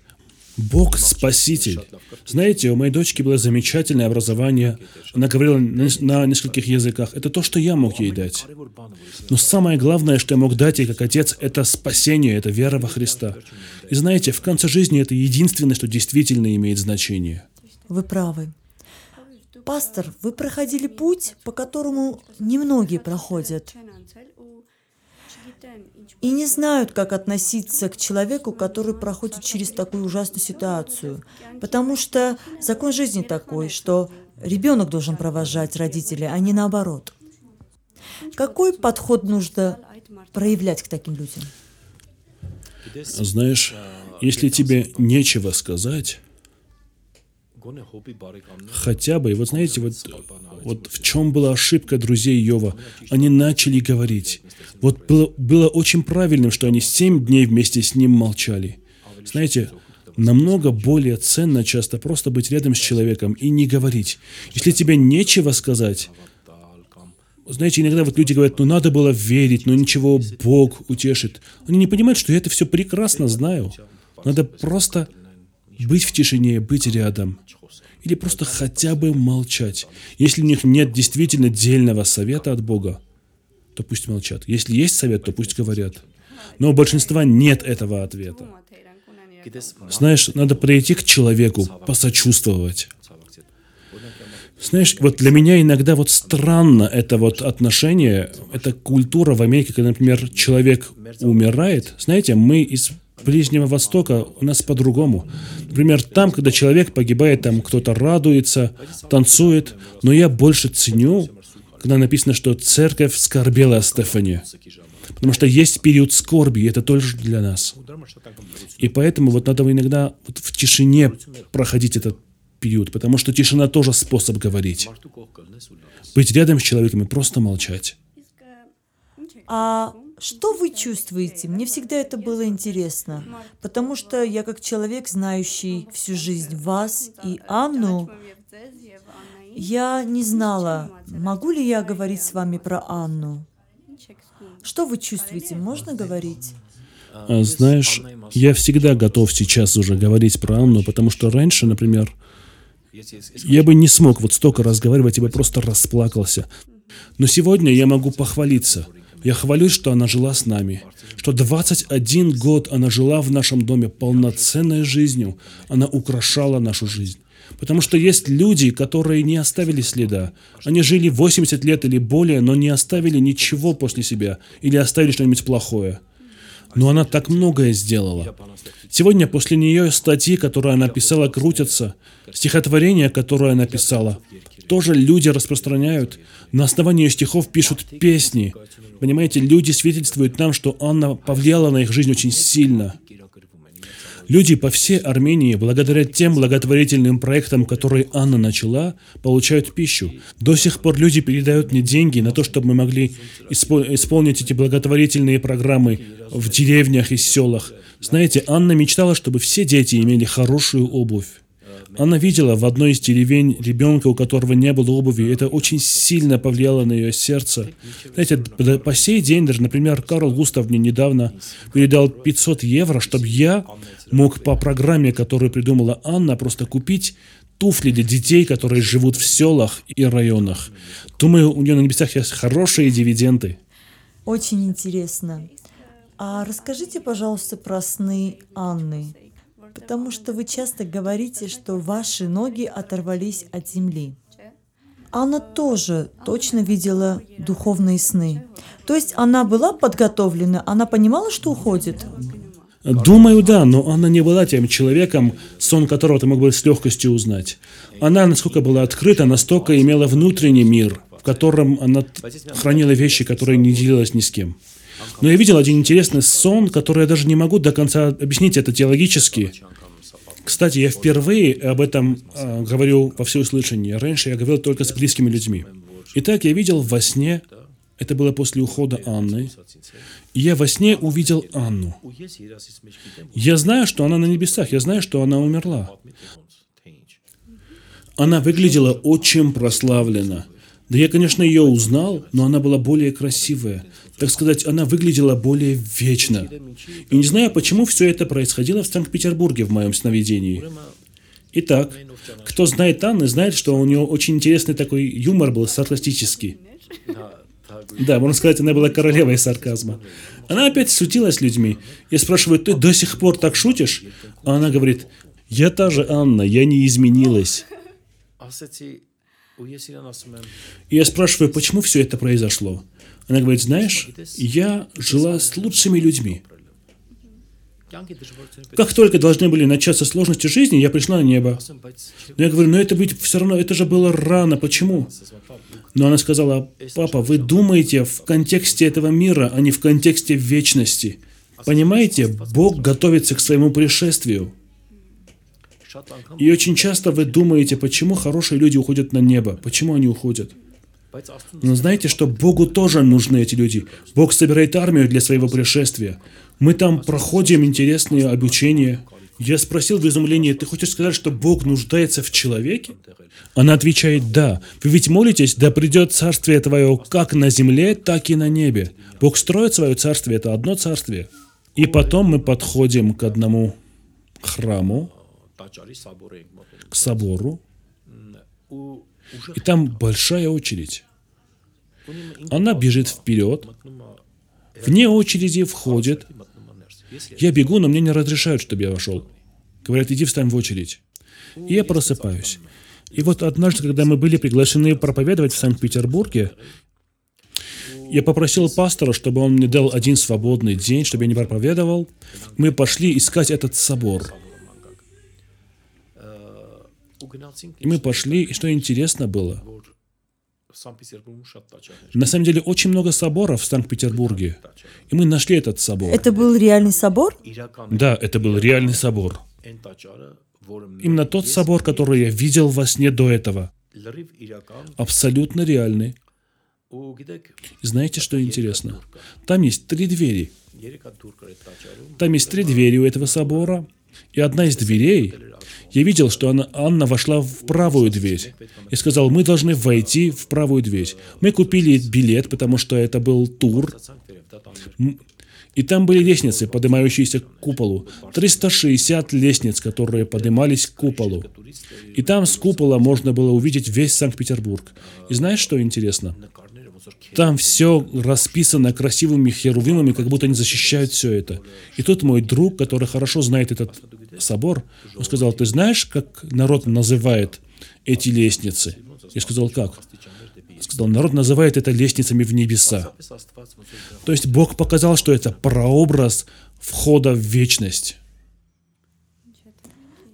Бог Спаситель. Знаете, у моей дочки было замечательное образование. Она говорила на нескольких языках. Это то, что я мог ей дать. Но самое главное, что я мог дать ей как отец, это спасение, это вера во Христа. И знаете, в конце жизни это единственное, что действительно имеет значение. Вы правы. Пастор, вы проходили путь, по которому немногие проходят и не знают, как относиться к человеку, который проходит через такую ужасную ситуацию. Потому что закон жизни такой, что ребенок должен провожать родителей, а не наоборот. Какой подход нужно проявлять к таким людям? Знаешь, если тебе нечего сказать, хотя бы, и вот знаете, вот вот в чем была ошибка друзей Йова? Они начали говорить. Вот было, было очень правильным, что они семь дней вместе с ним молчали. Знаете, намного более ценно часто просто быть рядом с человеком и не говорить. Если тебе нечего сказать, знаете, иногда вот люди говорят, ну надо было верить, но ничего, Бог утешит. Они не понимают, что я это все прекрасно знаю. Надо просто быть в тишине, быть рядом или просто хотя бы молчать. Если у них нет действительно дельного совета от Бога, то пусть молчат. Если есть совет, то пусть говорят. Но у большинства нет этого ответа. Знаешь, надо прийти к человеку, посочувствовать. Знаешь, вот для меня иногда вот странно это вот отношение, эта культура в Америке, когда, например, человек умирает. Знаете, мы из Ближнего Востока у нас по-другому. Например, там, когда человек погибает, там кто-то радуется, танцует. Но я больше ценю, когда написано, что церковь скорбела о Стефане. Потому что есть период скорби, и это тоже для нас. И поэтому вот надо иногда вот в тишине проходить этот период, потому что тишина тоже способ говорить. Быть рядом с человеком и просто молчать. А что вы чувствуете? Мне всегда это было интересно, потому что я как человек, знающий всю жизнь вас и Анну, я не знала, могу ли я говорить с вами про Анну. Что вы чувствуете? Можно говорить? А, знаешь, я всегда готов сейчас уже говорить про Анну, потому что раньше, например, я бы не смог вот столько разговаривать, я бы просто расплакался. Но сегодня я могу похвалиться. Я хвалюсь, что она жила с нами, что 21 год она жила в нашем доме полноценной жизнью, она украшала нашу жизнь. Потому что есть люди, которые не оставили следа. Они жили 80 лет или более, но не оставили ничего после себя или оставили что-нибудь плохое. Но она так многое сделала. Сегодня после нее статьи, которые она писала, крутятся. Стихотворения, которые она писала, тоже люди распространяют. На основании стихов пишут песни. Понимаете, люди свидетельствуют нам, что Анна повлияла на их жизнь очень сильно. Люди по всей Армении, благодаря тем благотворительным проектам, которые Анна начала, получают пищу. До сих пор люди передают мне деньги на то, чтобы мы могли испо- исполнить эти благотворительные программы в деревнях и селах. Знаете, Анна мечтала, чтобы все дети имели хорошую обувь. Она видела в одной из деревень ребенка, у которого не было обуви. Это очень сильно повлияло на ее сердце. Знаете, по сей день, даже, например, Карл Густав мне недавно передал 500 евро, чтобы я мог по программе, которую придумала Анна, просто купить туфли для детей, которые живут в селах и районах. Думаю, у нее на небесах есть хорошие дивиденды. Очень интересно. А расскажите, пожалуйста, про сны Анны. Потому что вы часто говорите, что ваши ноги оторвались от земли. Анна тоже точно видела духовные сны. То есть она была подготовлена, она понимала, что уходит. Думаю, да, но она не была тем человеком, сон которого ты мог бы с легкостью узнать. Она, насколько была открыта, настолько имела внутренний мир, в котором она хранила вещи, которые не делилась ни с кем. Но я видел один интересный сон, который я даже не могу до конца объяснить это теологически. Кстати, я впервые об этом а, э, говорю во всеуслышание. Раньше я говорил только с близкими людьми. Итак, я видел во сне, это было после ухода Анны, и я во сне увидел Анну. Я знаю, что она на небесах, я знаю, что она умерла. Она выглядела очень прославленно. Да я, конечно, ее узнал, но она была более красивая так сказать, она выглядела более вечно. И не знаю, почему все это происходило в Санкт-Петербурге в моем сновидении. Итак, кто знает Анны, знает, что у нее очень интересный такой юмор был, саркастический. Да, можно сказать, она была королевой сарказма. Она опять сутилась с людьми. Я спрашиваю, ты до сих пор так шутишь? А она говорит, я та же Анна, я не изменилась. И я спрашиваю, почему все это произошло? Она говорит, знаешь, я жила с лучшими людьми. Как только должны были начаться сложности жизни, я пришла на небо. Но я говорю, но это ведь все равно, это же было рано, почему? Но она сказала, папа, вы думаете в контексте этого мира, а не в контексте вечности. Понимаете, Бог готовится к своему пришествию. И очень часто вы думаете, почему хорошие люди уходят на небо, почему они уходят. Но знаете, что Богу тоже нужны эти люди. Бог собирает армию для своего пришествия. Мы там проходим интересные обучения. Я спросил в изумлении, ты хочешь сказать, что Бог нуждается в человеке? Она отвечает, да. Вы ведь молитесь, да придет царствие твое как на земле, так и на небе. Бог строит свое царствие, это одно царствие. И потом мы подходим к одному храму, к собору, и там большая очередь. Она бежит вперед, вне очереди входит. Я бегу, но мне не разрешают, чтобы я вошел. Говорят, иди встань в очередь. И я просыпаюсь. И вот однажды, когда мы были приглашены проповедовать в Санкт-Петербурге, я попросил пастора, чтобы он мне дал один свободный день, чтобы я не проповедовал. Мы пошли искать этот собор. И мы пошли, и что интересно было, Санкт-Петербург На самом деле очень много соборов в Санкт-Петербурге. И мы нашли этот собор. Это был реальный собор? Да, это был реальный собор. Именно тот собор, который я видел во сне до этого. Абсолютно реальный. И знаете, что интересно? Там есть три двери. Там есть три двери у этого собора, и одна из дверей я видел, что она, Анна вошла в правую дверь и сказал, мы должны войти в правую дверь. Мы купили билет, потому что это был тур. И там были лестницы, поднимающиеся к куполу. 360 лестниц, которые поднимались к куполу. И там с купола можно было увидеть весь Санкт-Петербург. И знаешь, что интересно? Там все расписано красивыми херувимами, как будто они защищают все это. И тут мой друг, который хорошо знает этот собор, он сказал, ты знаешь, как народ называет эти лестницы? Я сказал, как? Сказал, народ называет это лестницами в небеса. То есть Бог показал, что это прообраз входа в вечность.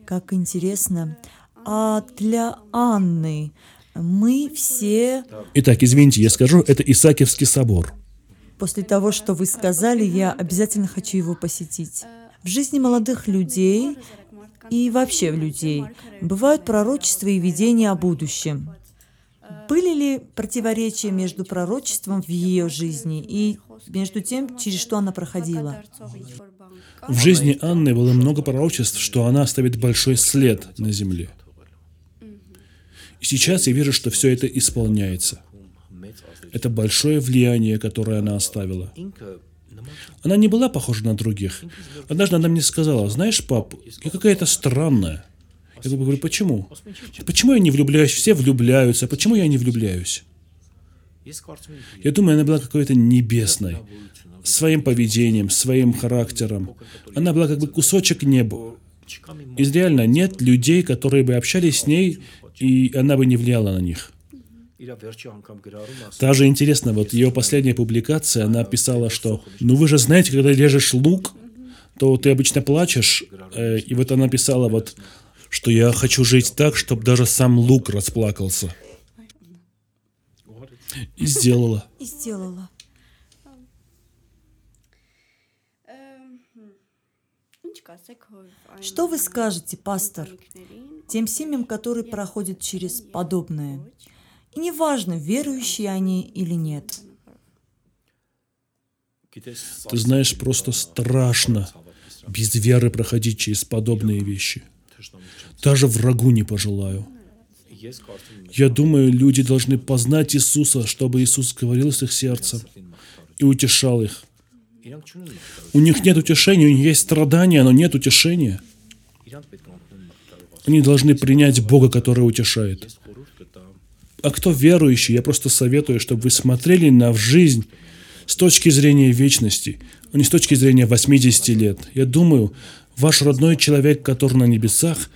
Как интересно. А для Анны мы все... Итак, извините, я скажу, это Исаакиевский собор. После того, что вы сказали, я обязательно хочу его посетить. В жизни молодых людей и вообще в людей бывают пророчества и видения о будущем. Были ли противоречия между пророчеством в ее жизни и между тем, через что она проходила? В жизни Анны было много пророчеств, что она оставит большой след на земле. И сейчас я вижу, что все это исполняется. Это большое влияние, которое она оставила. Она не была похожа на других. Однажды она мне сказала, знаешь, пап, я какая-то странная. Я говорю, почему? Почему я не влюбляюсь? Все влюбляются. Почему я не влюбляюсь? Я думаю, она была какой-то небесной. Своим поведением, своим характером. Она была как бы кусочек неба. И реально нет людей, которые бы общались с ней, и она бы не влияла на них. Даже интересно, вот ее последняя публикация, она писала, что «Ну вы же знаете, когда режешь лук, то ты обычно плачешь». Э, и вот она писала вот, что «Я хочу жить так, чтобы даже сам лук расплакался». И сделала. И сделала. Что вы скажете, пастор, тем семьям, которые проходят через подобное? И неважно, верующие они или нет. Ты знаешь, просто страшно без веры проходить через подобные вещи. Даже врагу не пожелаю. Я думаю, люди должны познать Иисуса, чтобы Иисус говорил с их сердцем и утешал их. У них нет утешения, у них есть страдания, но нет утешения. Они должны принять Бога, который утешает а кто верующий, я просто советую, чтобы вы смотрели на жизнь с точки зрения вечности, а не с точки зрения 80 лет. Я думаю, ваш родной человек, который на небесах,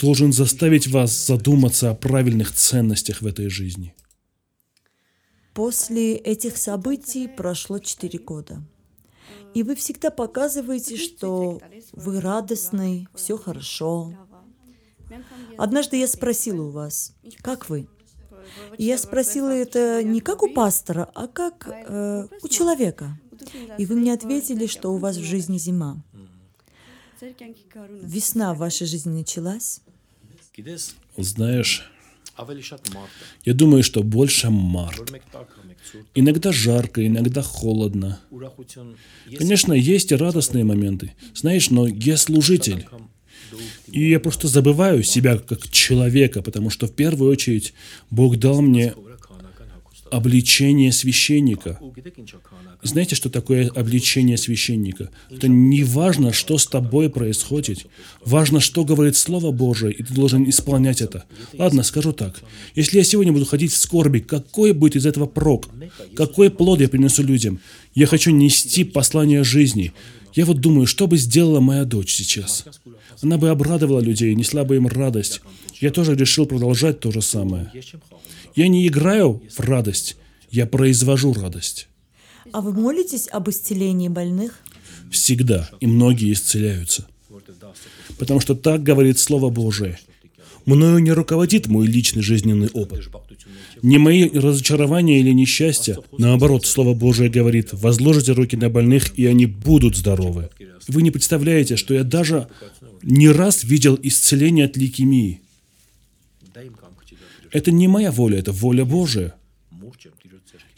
должен заставить вас задуматься о правильных ценностях в этой жизни. После этих событий прошло четыре года. И вы всегда показываете, что вы радостный, все хорошо. Однажды я спросила у вас, как вы? И я спросила это не как у пастора, а как э, у человека. И вы мне ответили, что у вас в жизни зима. Весна в вашей жизни началась. Знаешь, я думаю, что больше март. Иногда жарко, иногда холодно. Конечно, есть и радостные моменты. Знаешь, но я служитель. И я просто забываю себя как человека, потому что в первую очередь Бог дал мне обличение священника. Знаете, что такое обличение священника? Это не важно, что с тобой происходит. Важно, что говорит Слово Божие, и ты должен исполнять это. Ладно, скажу так. Если я сегодня буду ходить в скорби, какой будет из этого прок? Какой плод я принесу людям? Я хочу нести послание жизни. Я вот думаю, что бы сделала моя дочь сейчас? Она бы обрадовала людей, несла бы им радость. Я тоже решил продолжать то же самое. Я не играю в радость, я произвожу радость. А вы молитесь об исцелении больных? Всегда, и многие исцеляются. Потому что так говорит Слово Божие. Мною не руководит мой личный жизненный опыт не мои разочарования или несчастья. Наоборот, Слово Божие говорит, возложите руки на больных, и они будут здоровы. Вы не представляете, что я даже не раз видел исцеление от лейкемии. Это не моя воля, это воля Божия.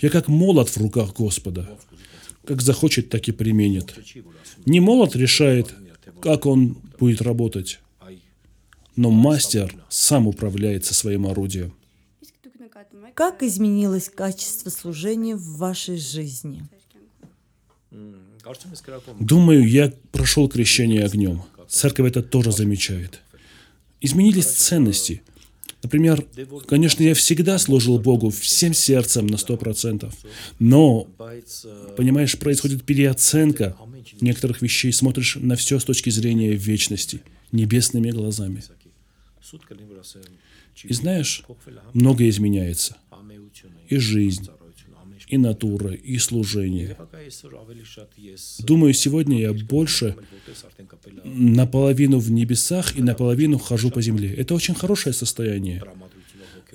Я как молот в руках Господа. Как захочет, так и применит. Не молот решает, как он будет работать, но мастер сам управляет со своим орудием. Как изменилось качество служения в вашей жизни? Думаю, я прошел крещение огнем. Церковь это тоже замечает. Изменились ценности. Например, конечно, я всегда служил Богу всем сердцем на 100%, но, понимаешь, происходит переоценка некоторых вещей, смотришь на все с точки зрения вечности, небесными глазами. И знаешь, многое изменяется. И жизнь, и натура, и служение. Думаю, сегодня я больше наполовину в небесах и наполовину хожу по земле. Это очень хорошее состояние.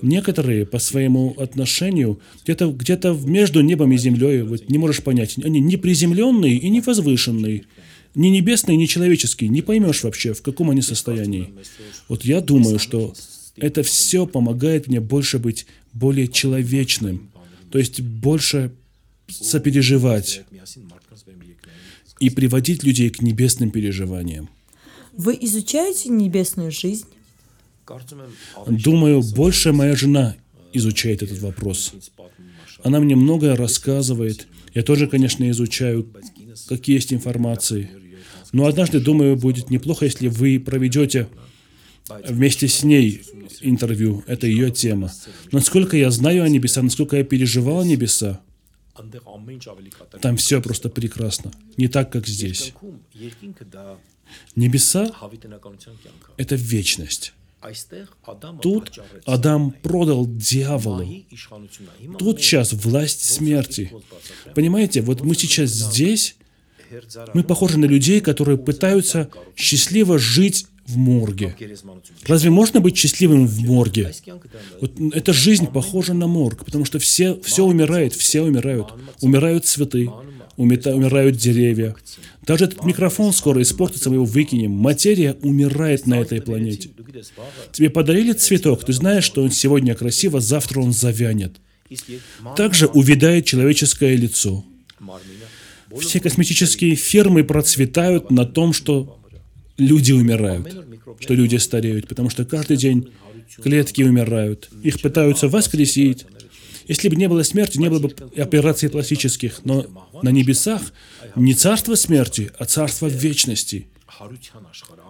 Некоторые по своему отношению где-то где, -то, между небом и землей, вот не можешь понять, они не приземленные и не возвышенные, не небесные, не человеческие, не поймешь вообще, в каком они состоянии. Вот я думаю, что это все помогает мне больше быть более человечным, то есть больше сопереживать и приводить людей к небесным переживаниям. Вы изучаете небесную жизнь? Думаю, больше моя жена изучает этот вопрос. Она мне многое рассказывает. Я тоже, конечно, изучаю, какие есть информации. Но однажды, думаю, будет неплохо, если вы проведете вместе с ней интервью. Это ее тема. Насколько я знаю о небесах, насколько я переживал небеса, там все просто прекрасно. Не так, как здесь. Небеса — это вечность. Тут Адам продал дьяволу. Тут сейчас власть смерти. Понимаете, вот мы сейчас здесь, мы похожи на людей, которые пытаются счастливо жить в морге. Разве можно быть счастливым в морге? Вот эта жизнь похожа на морг, потому что все, все умирает, все умирают. Умирают цветы, умирают деревья. Даже этот микрофон скоро испортится, мы его выкинем. Материя умирает на этой планете. Тебе подарили цветок, ты знаешь, что он сегодня красиво, завтра он завянет. Также увядает человеческое лицо. Все косметические фермы процветают на том, что люди умирают, что люди стареют, потому что каждый день клетки умирают, их пытаются воскресить. Если бы не было смерти, не было бы операций пластических, но на небесах не царство смерти, а царство вечности.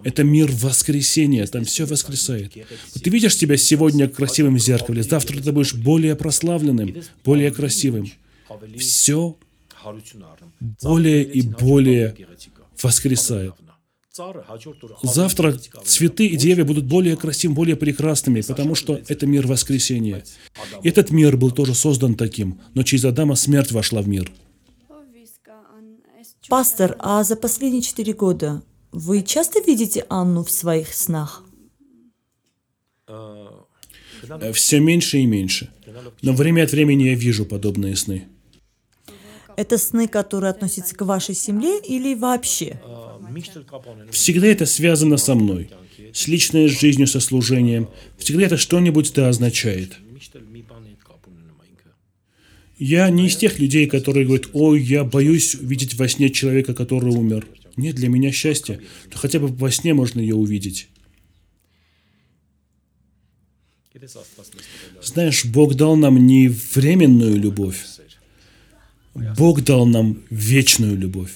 Это мир воскресения, там все воскресает. Вот ты видишь себя сегодня красивым в зеркале, завтра ты будешь более прославленным, более красивым. Все более и более воскресает. Завтра цветы и деревья будут более красивыми, более прекрасными, потому что это мир воскресения. Этот мир был тоже создан таким, но через Адама смерть вошла в мир. Пастор, а за последние четыре года вы часто видите Анну в своих снах? Все меньше и меньше. Но время от времени я вижу подобные сны. Это сны, которые относятся к вашей семье или вообще? Всегда это связано со мной, с личной жизнью, со служением. Всегда это что-нибудь это означает. Я не из тех людей, которые говорят, ой, я боюсь видеть во сне человека, который умер. Нет для меня счастье. то хотя бы во сне можно ее увидеть. Знаешь, Бог дал нам не временную любовь, Бог дал нам вечную любовь.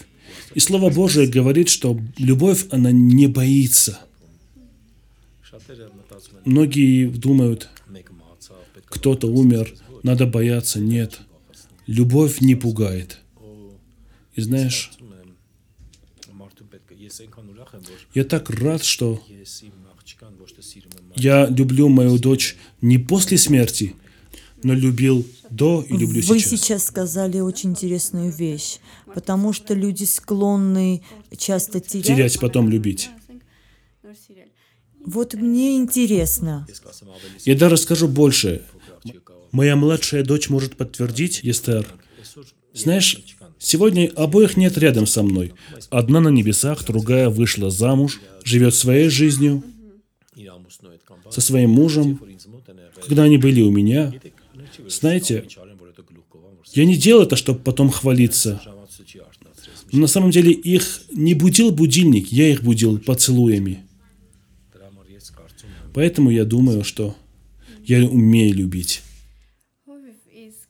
И Слово Божие говорит, что любовь, она не боится. Многие думают, кто-то умер, надо бояться. Нет. Любовь не пугает. И знаешь, я так рад, что я люблю мою дочь не после смерти, но любил до и люблю Вы сейчас. Вы сейчас сказали очень интересную вещь, потому что люди склонны часто терять. Терять, потом любить. Вот мне интересно. Я даже расскажу больше. Моя младшая дочь может подтвердить, Естер. Знаешь, сегодня обоих нет рядом со мной. Одна на небесах, другая вышла замуж, живет своей жизнью, со своим мужем. Когда они были у меня, знаете, я не делал это, чтобы потом хвалиться. Но на самом деле их не будил будильник, я их будил поцелуями. Поэтому я думаю, что я умею любить.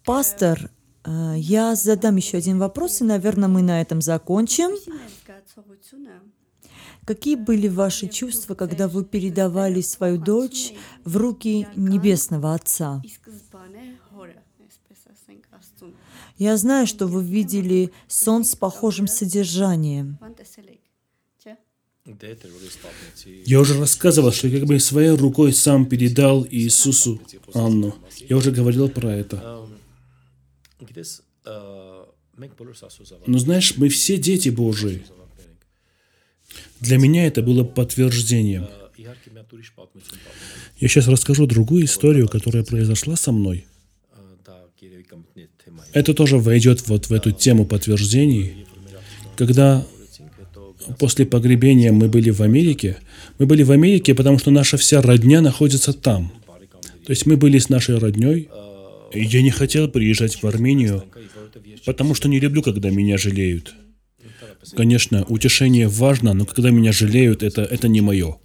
Пастор, э, я задам еще один вопрос, и, наверное, мы на этом закончим. Какие были ваши чувства, когда вы передавали свою дочь в руки Небесного Отца? Я знаю, что вы видели сон с похожим содержанием. Я уже рассказывал, что я как бы своей рукой сам передал Иисусу Анну. Я уже говорил про это. Но знаешь, мы все дети Божии. Для меня это было подтверждением. Я сейчас расскажу другую историю, которая произошла со мной. Это тоже войдет вот в эту тему подтверждений. Когда после погребения мы были в Америке, мы были в Америке, потому что наша вся родня находится там. То есть мы были с нашей родней. Я не хотел приезжать в Армению, потому что не люблю, когда меня жалеют. Конечно, утешение важно, но когда меня жалеют, это, это не мое.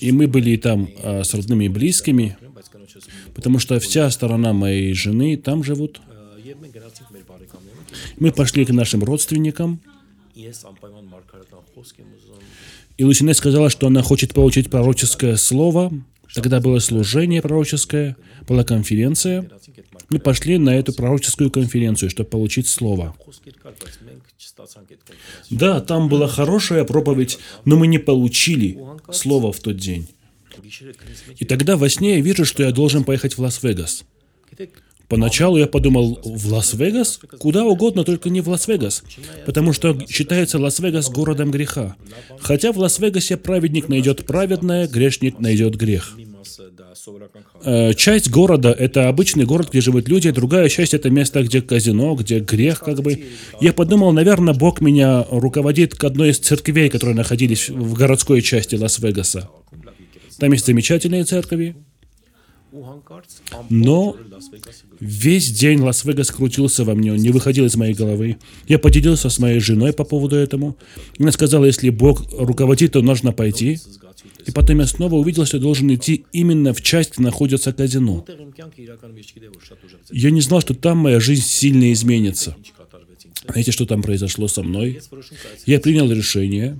И мы были там а, с родными и близкими. Потому что вся сторона моей жены там живут. Мы пошли к нашим родственникам. И Лусинет сказала, что она хочет получить пророческое слово. Тогда было служение пророческое, была конференция. Мы пошли на эту пророческую конференцию, чтобы получить слово. Да, там была хорошая проповедь, но мы не получили слово в тот день. И тогда во сне я вижу, что я должен поехать в Лас-Вегас. Поначалу я подумал, в Лас-Вегас? Куда угодно, только не в Лас-Вегас. Потому что считается Лас-Вегас городом греха. Хотя в Лас-Вегасе праведник найдет праведное, грешник найдет грех. Э, часть города — это обычный город, где живут люди, другая часть — это место, где казино, где грех, как бы. Я подумал, наверное, Бог меня руководит к одной из церквей, которые находились в городской части Лас-Вегаса. Там есть замечательные церкви, но весь день Лас-Вегас крутился во мне, он не выходил из моей головы. Я поделился с моей женой по поводу этому. Она сказала, если Бог руководит, то нужно пойти. И потом я снова увидел, что должен идти именно в часть, где находится казино. Я не знал, что там моя жизнь сильно изменится. Знаете, что там произошло со мной? Я принял решение,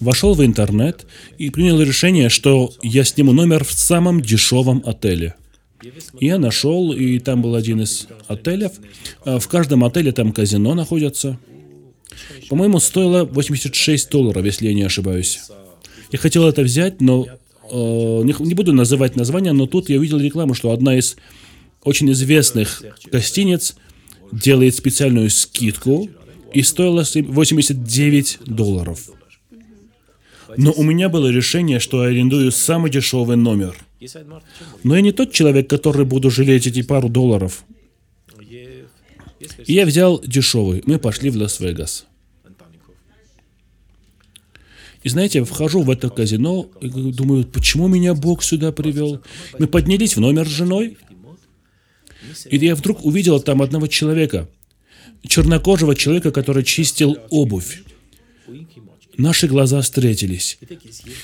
вошел в интернет и принял решение, что я сниму номер в самом дешевом отеле. Я нашел, и там был один из отелей. А, в каждом отеле там казино находится. По-моему, стоило 86 долларов, если я не ошибаюсь. Я хотел это взять, но э, не, не буду называть название, но тут я увидел рекламу, что одна из очень известных гостиниц – делает специальную скидку, и стоила 89 долларов. Но у меня было решение, что я арендую самый дешевый номер. Но я не тот человек, который буду жалеть эти пару долларов. И я взял дешевый. Мы пошли в Лас-Вегас. И знаете, я вхожу в это казино, и думаю, почему меня Бог сюда привел? Мы поднялись в номер с женой, и я вдруг увидел там одного человека, чернокожего человека, который чистил обувь. Наши глаза встретились.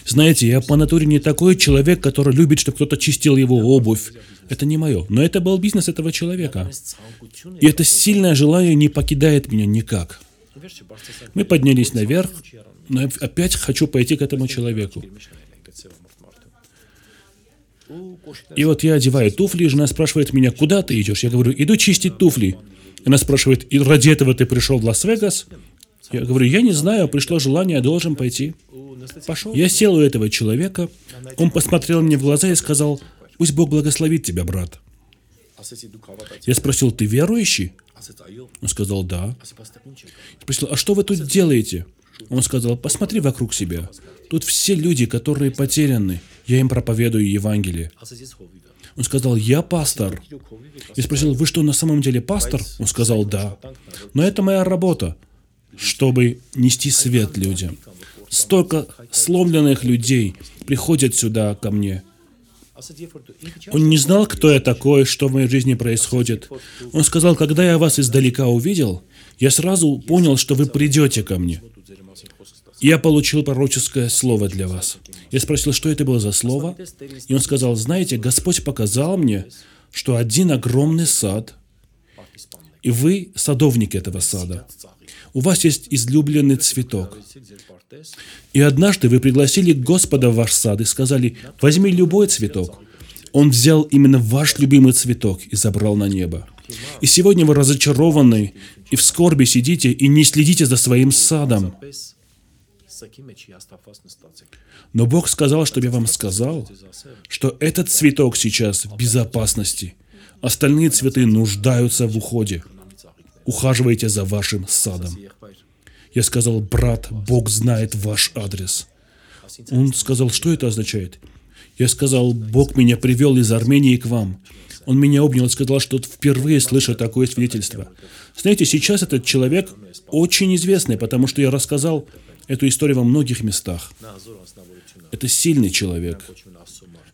Знаете, я по натуре не такой человек, который любит, чтобы кто-то чистил его обувь. Это не мое. Но это был бизнес этого человека. И это сильное желание не покидает меня никак. Мы поднялись наверх, но я опять хочу пойти к этому человеку. И вот я одеваю туфли, и жена спрашивает меня, куда ты идешь? Я говорю, иду чистить туфли. Она спрашивает, и ради этого ты пришел в Лас-Вегас? Я говорю, я не знаю, пришло желание, должен пойти. Пошел. Я сел у этого человека, он посмотрел мне в глаза и сказал, пусть Бог благословит тебя, брат. Я спросил, ты верующий? Он сказал, да. Я спросил, а что вы тут делаете? Он сказал, посмотри вокруг себя. Тут все люди, которые потеряны. Я им проповедую Евангелие. Он сказал, я пастор. Я спросил, вы что, на самом деле пастор? Он сказал, да. Но это моя работа, чтобы нести свет людям. Столько сломленных людей приходят сюда ко мне. Он не знал, кто я такой, что в моей жизни происходит. Он сказал, когда я вас издалека увидел, я сразу понял, что вы придете ко мне. Я получил пророческое слово для вас. Я спросил, что это было за слово, и он сказал, знаете, Господь показал мне, что один огромный сад, и вы садовник этого сада. У вас есть излюбленный цветок. И однажды вы пригласили Господа в ваш сад и сказали, возьми любой цветок. Он взял именно ваш любимый цветок и забрал на небо. И сегодня вы разочарованы и в скорби сидите и не следите за своим садом. Но Бог сказал, чтобы я вам сказал, что этот цветок сейчас в безопасности. Остальные цветы нуждаются в уходе. Ухаживайте за вашим садом. Я сказал, брат, Бог знает ваш адрес. Он сказал, что это означает? Я сказал, Бог меня привел из Армении к вам. Он меня обнял и сказал, что впервые слышу такое свидетельство. Знаете, сейчас этот человек очень известный, потому что я рассказал эту историю во многих местах. Это сильный человек.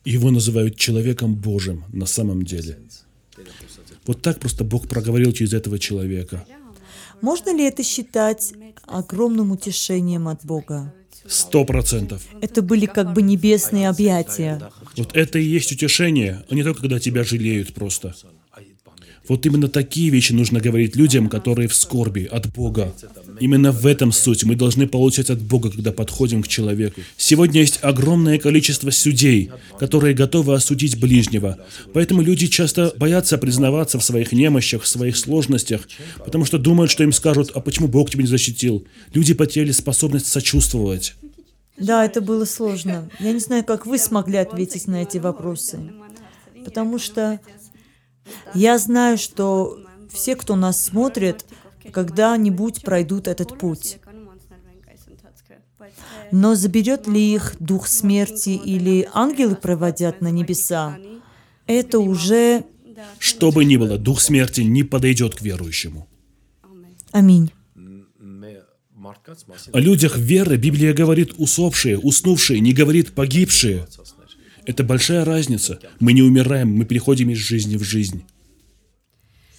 Его называют человеком Божьим на самом деле. Вот так просто Бог проговорил через этого человека. Можно ли это считать огромным утешением от Бога? Сто процентов. Это были как бы небесные объятия. Вот это и есть утешение, а не то, когда тебя жалеют просто. Вот именно такие вещи нужно говорить людям, которые в скорби от Бога. Именно в этом суть. Мы должны получать от Бога, когда подходим к человеку. Сегодня есть огромное количество судей, которые готовы осудить ближнего. Поэтому люди часто боятся признаваться в своих немощах, в своих сложностях, потому что думают, что им скажут, а почему Бог тебя не защитил? Люди потеряли способность сочувствовать. Да, это было сложно. Я не знаю, как вы смогли ответить на эти вопросы. Потому что я знаю, что все, кто нас смотрит, когда-нибудь пройдут этот путь. Но заберет ли их дух смерти или ангелы проводят на небеса, это уже... Что бы ни было, дух смерти не подойдет к верующему. Аминь. О людях веры Библия говорит усопшие, уснувшие, не говорит погибшие. Это большая разница. Мы не умираем, мы переходим из жизни в жизнь.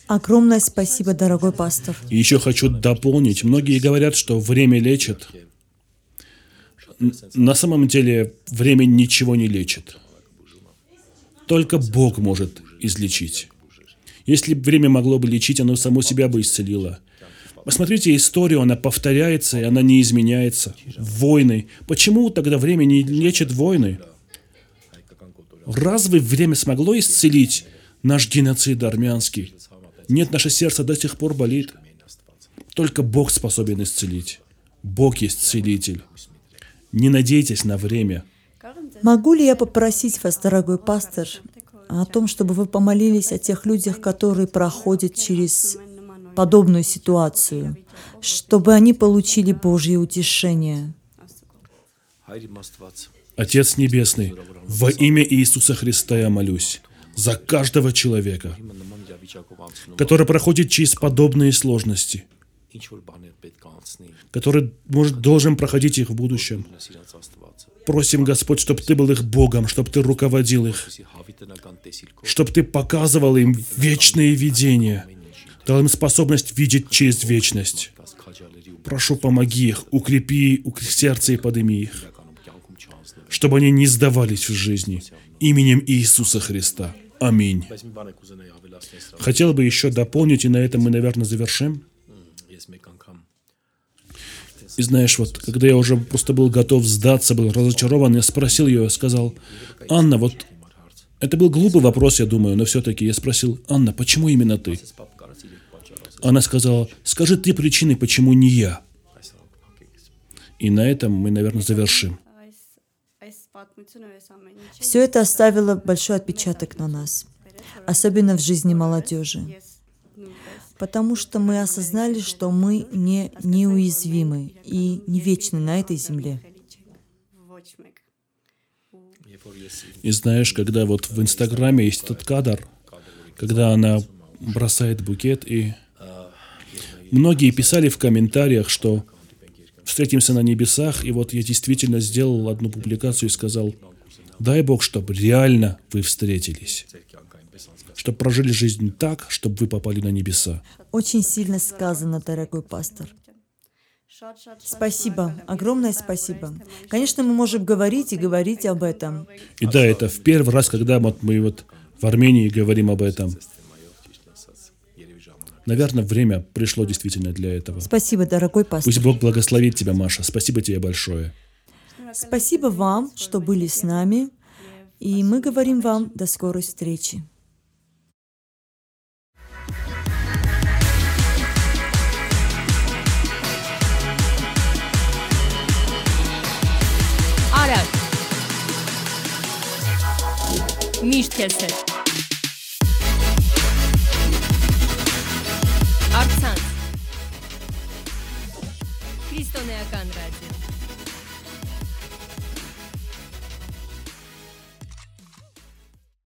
Огромное спасибо, дорогой пастор. И еще хочу дополнить. Многие говорят, что время лечит. На самом деле время ничего не лечит. Только Бог может излечить. Если бы время могло бы лечить, оно само себя бы исцелило. Посмотрите историю, она повторяется, и она не изменяется. Войны. Почему тогда время не лечит войны? Разве время смогло исцелить наш геноцид армянский? Нет, наше сердце до сих пор болит. Только Бог способен исцелить. Бог есть целитель. Не надейтесь на время. Могу ли я попросить вас, дорогой пастор, о том, чтобы вы помолились о тех людях, которые проходят через подобную ситуацию, чтобы они получили Божье утешение? Отец Небесный, во имя Иисуса Христа я молюсь за каждого человека, который проходит через подобные сложности, который может, должен проходить их в будущем. Просим, Господь, чтобы Ты был их Богом, чтобы Ты руководил их, чтобы Ты показывал им вечные видения, дал им способность видеть через вечность. Прошу, помоги их, укрепи их сердце и подними их чтобы они не сдавались в жизни. Именем Иисуса Христа. Аминь. Хотел бы еще дополнить, и на этом мы, наверное, завершим. И знаешь, вот, когда я уже просто был готов сдаться, был разочарован, я спросил ее, я сказал, «Анна, вот это был глупый вопрос, я думаю, но все-таки я спросил, «Анна, почему именно ты?» Она сказала, «Скажи ты причины, почему не я?» И на этом мы, наверное, завершим. Все это оставило большой отпечаток на нас, особенно в жизни молодежи, потому что мы осознали, что мы не неуязвимы и не вечны на этой земле. И знаешь, когда вот в Инстаграме есть этот кадр, когда она бросает букет, и многие писали в комментариях, что встретимся на небесах. И вот я действительно сделал одну публикацию и сказал, дай Бог, чтобы реально вы встретились чтобы прожили жизнь так, чтобы вы попали на небеса. Очень сильно сказано, дорогой пастор. Спасибо, огромное спасибо. Конечно, мы можем говорить и говорить об этом. И да, это в первый раз, когда вот мы вот в Армении говорим об этом наверное, время пришло действительно для этого. Спасибо, дорогой пастор. Пусть Бог благословит тебя, Маша. Спасибо тебе большое. Спасибо вам, что были с нами. И мы говорим вам до скорой встречи. Arat. Miștește. Cristo Neacandra.